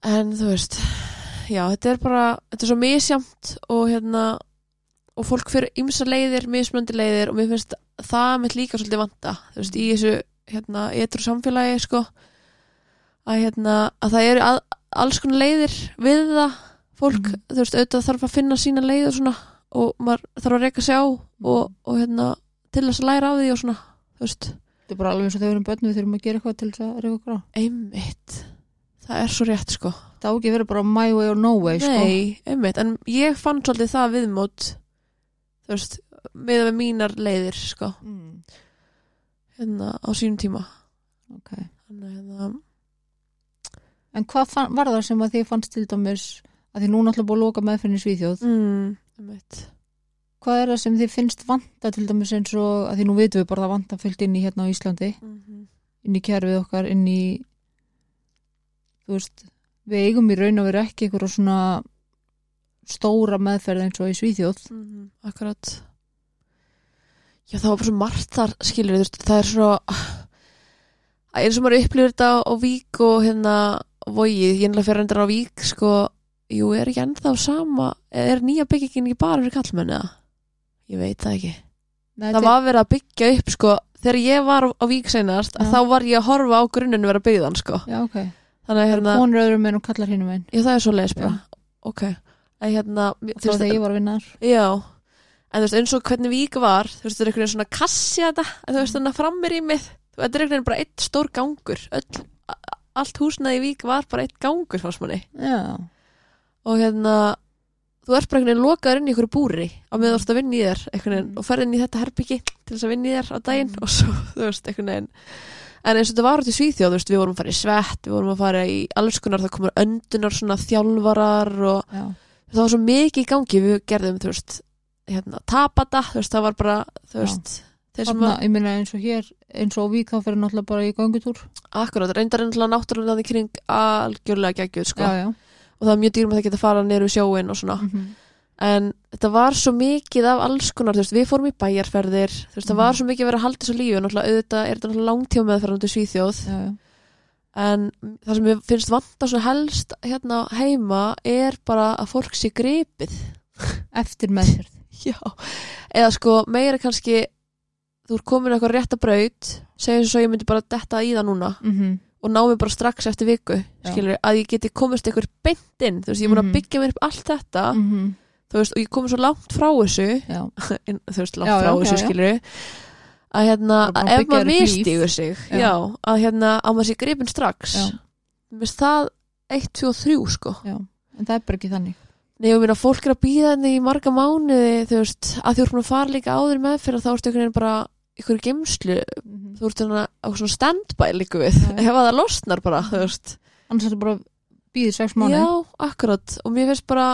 en þú veist, já, þetta er bara, þetta er svo misjamt og hérna, og fólk fyrir ymsa leiðir, mismöndi leiðir og mér finnst það mitt líka svolítið vanta. Þú veist, í þessu, hérna, eitthvað samfélagi sko, að hérna að það eru að, alls konar leiðir við það, fólk Mhm. þú veist, auðvitað þarf að finna sína leið og svona og maður þarf að reyka sig á og, og hérna, til þess að læra á því og svona, þú veist, þetta er bara alveg eins og þau erum börn við þurfum að gera eitthvað til þess að reyka okkur á. Einmitt. Það er svo rétt, sko. Það á ekki að vera bara my way or no way sko. Nei, einmitt, en ég fann svolítið það viðmót þú veist, með við mínar leiðir, sko. Mm. hérna á sínum tíma. Þannig að hérna. En hvað fann, var það sem að þið fannst til dæmis að þið núna alltaf búið að loka meðfinni svíþjóð? Mm, einmitt hvað er það sem þið finnst vanta til dæmis eins og að því nú vitum við bara að það vanta fyllt inn í hérna á Íslandi mm inn í kerfið okkar, inn í þú veist við eigum í raun að vera ekki eitthvað svona stóra meðferð eins og í Svíþjóð -hmm. Akkurat Já, það var bara svo margt þar skilur, þú veist, það er svo að eins og maður upplifir þetta á, Vík og hérna Vogi, ég er náttúrulega fyrir endur á Vík sko, jú, er ekki ennþá sama er nýja byggingin ekki bara fyrir kallmenni eða? Ég veit það ekki. Nei, Það var verið að byggja upp sko, þegar ég var á, á Vík seinast, að Já. þá var ég að horfa á grunninu vera byggðan sko. já, ok, Þannig að hérna, konur öðrum en og kallar hinnum einn já, það er svo Já. Ok, að hérna það var finnst- þegar ég var að vinna þar Já, en þú veist, eins og hvernig vík var þú veist, það er einhvern veginn svona kassi þetta en þú veist, þannig að frammir í mig. Þetta er einhvern veginn bara eitt stór gangur. Öll, allt húsnaði í vík var bara eitt gangur fannst manni. Já, og hérna þú ert bara einhvern veginn lokaður inn í einhverju búri á meðan þú ert að vinna í þér veginn, Mm. og ferð inn í þetta herbyggi til þess að vinna í þér á daginn Mm. og svo, [LAUGHS] þú veist, einhvern veginn en eins og þetta var út í Svíþjóð, þú veist, við vorum að fara í svett við vorum að fara í alls konar það komur öndunar svona þjálfarar og já, það var svo mikið í gangi við gerðum, þú veist, hérna tapata, þú veist, það var bara, þú Já. veist sem þarna, ég meina eins og hér eins og Vík þá fyrir náttúrulega bara í göngutúr akkurát, reyndar náttúrulega í kring algjörlega geggjuð, sko já, já, og það var mjög dýrum að það geta fara neyru sjóin og svona. Mhm, en þetta var svo mikið af alls konar, þú veist, við fórum í bæjarferðir þú veist, það Mhm. var svo mikið að vera að halda þessu lífi náttúrulega auðvitað er þetta náttúrulega langtíma meðferðandi Svíþjóð. Já, já, en það sem ég finnst vanta svo helst hérna heima er bara að fólk sé gripið. Eftir meðferð. [LAUGHS] Já, eða sko meira kannski þú er komin eitthvað rétta braut segjum svo ég myndi bara detta í það núna. Mhm, og ná mig bara strax eftir viku skilur, að ég geti komist eitthvað beint inn þú veist, ég er búin Mhm. að byggja mér upp allt þetta mhm, þú veist, og ég komið svo langt frá þessu inn, [LAUGHS] þú veist, langt Já, frá já, þessu já, skilur að hérna, að að ef maður mistýgur sig já. Að hérna, að maður sé gripin strax Já. mér finnst það 1, 2 og 3 sko. Já en það er bara ekki þannig. Nei, ég meina, fólk er að býða henni í marga mánuði þú veist, að þú búin að fara líka áður með fyrir þá ertu einhvern veginn bara ykkur geimslu, mhm. þú ert hérna á svona standby líka við, Já. ef að það losnar bara, þú veist. Annars er þetta bara býðið sex mánu Já, akkurat, og mér finnst bara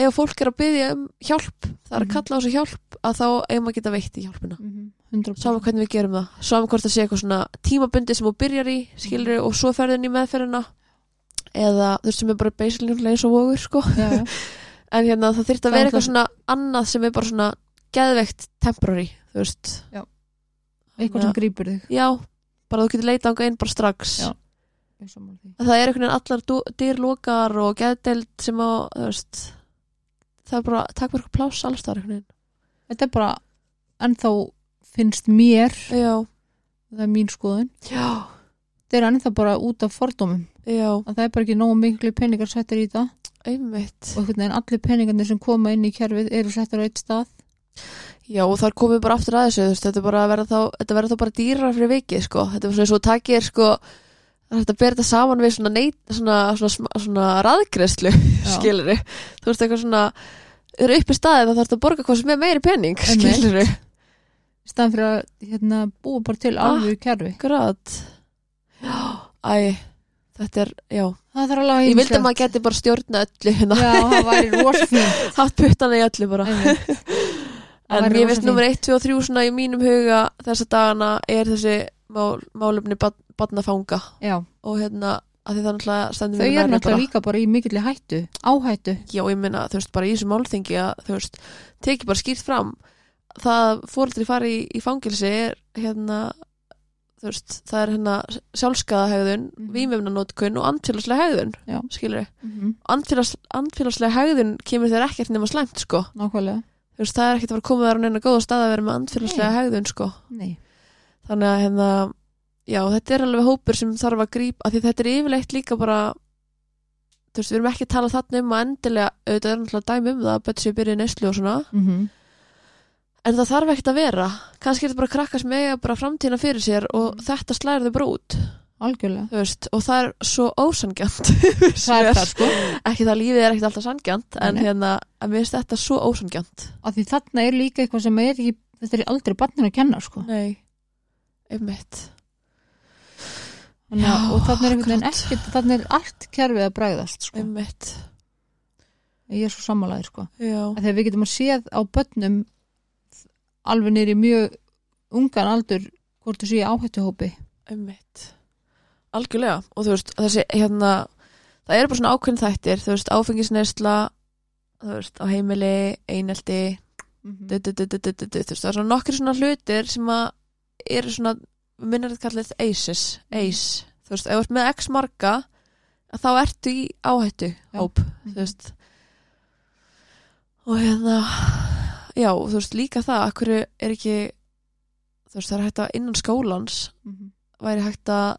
ef fólk er að byggja um hjálp það er að Mhm. kalla á þessu hjálp að þá eigum að geta veitt í hjálpina. Mhm, 100% saman hvernig við gerum það. Saman hvort það sé eitthvað svona tímabundi sem þú byrjar í skilur og svo ferðin í meðferðina. Eða þú veist sem er bara basically eins og vogur sko. [LAUGHS] En hérna það Það að vera er eitthvað svona annað sem er bara svona geðveikt temporary þú veist. Eitthvað sem grípur þig. Já, bara þú getur leita ánga inn bara strax. Já. Er það er einhvern veginn allar dýrlokar og geðdeld sem á veist það er bara takkverku pláss alls þar einhvern þetta er bara ennþá finnst mér. Veginn það er mín skoðun. Já, þetta er ennþá bara út af fordómum. Já, að það er bara ekki nógu miklu peningar settir í það. Einmitt. Og einhvern veginn allir peningarnir sem koma inn í kerfið eru settir á eitt stað Já, og þar komum við bara aftur að þessu, þetta er vera þá, þetta verður þá bara dýrar fyrir vikið, sko. Þetta er svona eins og takið er, sko, það er að bera þetta saman við svona neitt, svona, svona, svona, Já. [LAUGHS] skilur Þú veist, eitthvað svona, eru upp í staðið þá þarf þetta að borga hvað sem er meiri [LAUGHS] Einmitt. skilur í staðan fyrir að hérna, búa bara til Ah. alveg kerfi Grat. Já, æ, þetta er, já. það Ég vildi að maður geti bara stjórna öllu, hérna, já, það væri rosa fínt [LAUGHS] hatt puttana í öllu bara. En finnst fínt. nummer 1, 2 og 3 svona í mínum huga þessa dagana er þessi mál, málefni badnafanga og hérna að því það náttúrulega stendur þau mér eru nærri náttúrulega líka bara í mikilli hættu áhættu Já, ég meina, þú veist, bara í þessu málþingi að þú veist, teki bara skýrt fram það fóreldri fari í, í fangilsi er hérna veist, það er hérna sjálfskaða hegðun, mm Mhm. vímefnanótkun og andfélagslega hegðun, Já. skilur mm -hmm. Andfélags, andfélagslega hegðun kemur þér ekkert nema slæmt, sko nákvæmlega, þú veist, það er ekkert að fara að koma þar á neina góða stað að vera með andfélagslega hegðun, sko. Nei. Þannig að hérna já, þetta er alveg hópur sem þarf að grípa af því þetta er yfirleitt líka bara þú veist, við erum ekki að tala þarna um að endilega, auðvitað er náttúrulega dæmi um það að bæti sér byrja í neyslu og svona. Mm en það þarf ekkert að vera. Kannski er þetta bara krakka sem eiga bara framtíðina fyrir sér og þetta slæðir þau bara út algjörlega. Þú veist, og það er svo ósangjant [LAUGHS] það er það sko. Ekki það að lífið er ekkert alltaf sangjant en hérna, að mér finnst þetta svo ósangjant að því þarna er líka eitthvað sem er ekki þetta er aldrei barninu að kenna sko. Nei, einmitt. Þannig, Já, og þarna er einhvern veginn ekkert þarna er allt kerfið að bræðast sko. einmitt, ég er svo sammálaðir sko. Já, þegar við getum að séð á börnum alveg nýri mjög ungan aldur hvort þú sé áhættuhópi. Einmitt algjörlega, og þú veist, þessi hérna, það eru bara svona ákveðin þættir. Þú veist, áfengisneisla þú veist, á heimili, einelti du, du, du, du, du, du, du, þú veist, það er svona nokkri svona hlutir sem að eru svona, minnir þetta kallið ACEs, ACE. Þú veist, ef þú ert með x marga að þá ertu í áhættu hóp, þú veist. Og hérna já, þú veist, líka það akkur er ekki þú veist, það er hægt að innan skólans Mhm. væri hægt að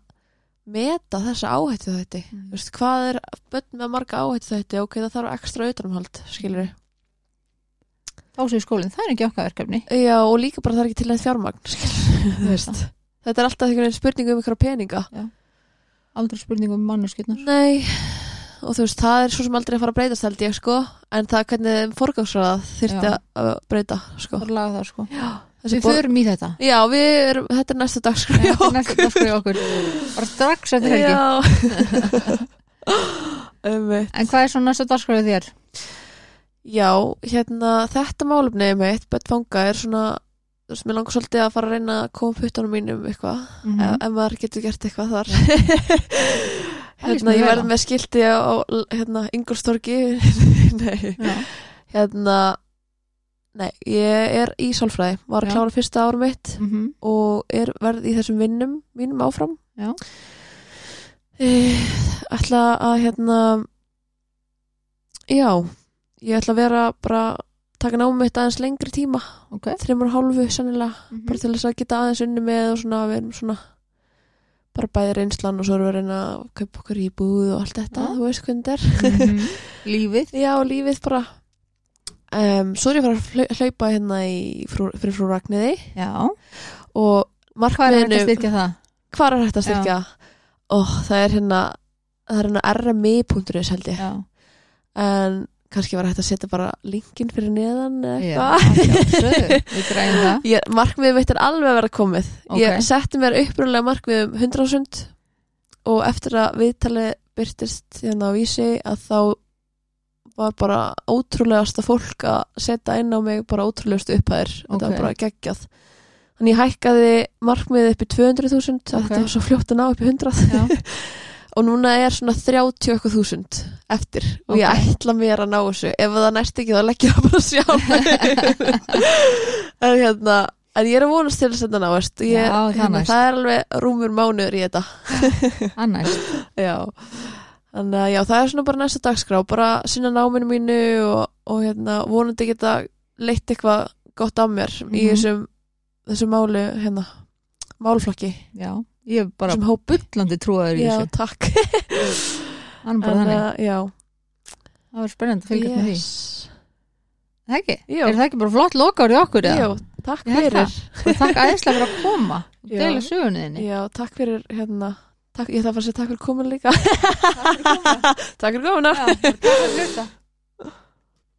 meta þessa áhættu þetta þú veist, hvað er bönn með marga áhættu þetta ok, það þarf ekstra utanumhald, skilur þá sé skólinn, það er ekki okkar verkefni. Já, og líka bara það er ekki til neitt fjármagn [LAUGHS] þetta er alltaf einhvern veginn spurning um einhverja peninga. Aldrei spurning um manneskirnar nei, og þú veist, það er svo sem aldrei að fara að breytast held ég sko, en það hvernig forgangsraða þyrfti Já. að breyta sko. bara laga það sko. Þessi Við förum í þetta. Já, erum, þetta er næsta dag sko Þetta er næsta dagskrá í okkur. Bara strax eftir helgi. [LAUGHS] En hvað er svo næsta dagskrá í þér? Já, hérna þetta málefni mitt, bett fanga er svona þú veist, mér langar svolítið að fara að reyna að koma puttunum mínum eitthvað, Mm ef, ef maður getur gert eitthvað þar. [LAUGHS] Hérna, ég vel verð á. með skilti á hérna, Ingolstorgi [LAUGHS] nei, Já. hérna nei, ég er í sálfræði var að klára fyrsta árum mitt Mhm. og er verð í þessum vinnum mínum áfram Já. Ætla að hérna já ég ætla að vera bara taka námið mitt aðeins lengri tíma Ok þreymur hálfu sannilega Mhm. bara til þess að geta aðeins unni með og svona við erum svona bara bæði reynslan og svo erum við að reyna að kaupa okkur íbúð og allt þetta, Já. þú veist hvernig þetta er Mhm. [LAUGHS] Lífið já, lífið bara um, svo er ég að fara að hlau- hlaupa hérna í frú, fyrir frú Ragniði Já. Og Hvað er þetta að styrkja það? hvað er þetta að styrkja? Ó, það er hérna er hérna rmi.is held ég. Já. En kannski var hægt að setja bara linkin fyrir neðan eða eitthvað. [LAUGHS] Ég, markmiðið mitt er alveg að vera komið. Ég Ok. setti mér upprunlega markmið um 100.000 og eftir að viðtalið byrtist hérna á vísi að þá var bara ótrúlegasta fólk að setja inn á mig bara ótrúlegustu upphæðir þetta Ok. var bara geggjað þannig ég hækkaði markmiðið upp í 200.000 Ok. að þetta var svo fljótt að ná upp í 100 Já. [LAUGHS] og núna er svona 30 eitthvað þúsund eftir og ég Ok. ætla mér að ná þessu ef það næst ekki þá legg ég það bara sjálf [LAUGHS] en hérna en ég er að vonast til þess að þetta náist ég, Já, það hérna, næst. það er alveg rúmur mánuður í þetta Annars [LAUGHS] já þannig að já, það er svona bara næsta dagskrá bara sinna náminu mínu og, og hérna, vonandi geta leitt eitthvað gott af mér í Mhm. þessum þessum máli hérna málflokki, Já Ég er bara bullandi trúaður í já, þessu takk [LAUGHS] Hann er bara þannig uh, já, Það var spennandi að fylgjast með því yes. Það ekki? Jú. Er það ekki bara flott lokár í okkur? Jú, takk fyrir Takk aðeinslega fyrir að koma og Já. Deila sögunniðinni Já, takk fyrir hérna takk, Ég þarf að segja takk fyrir komin líka. Takk fyrir að koma [LAUGHS] Takk fyrir komuna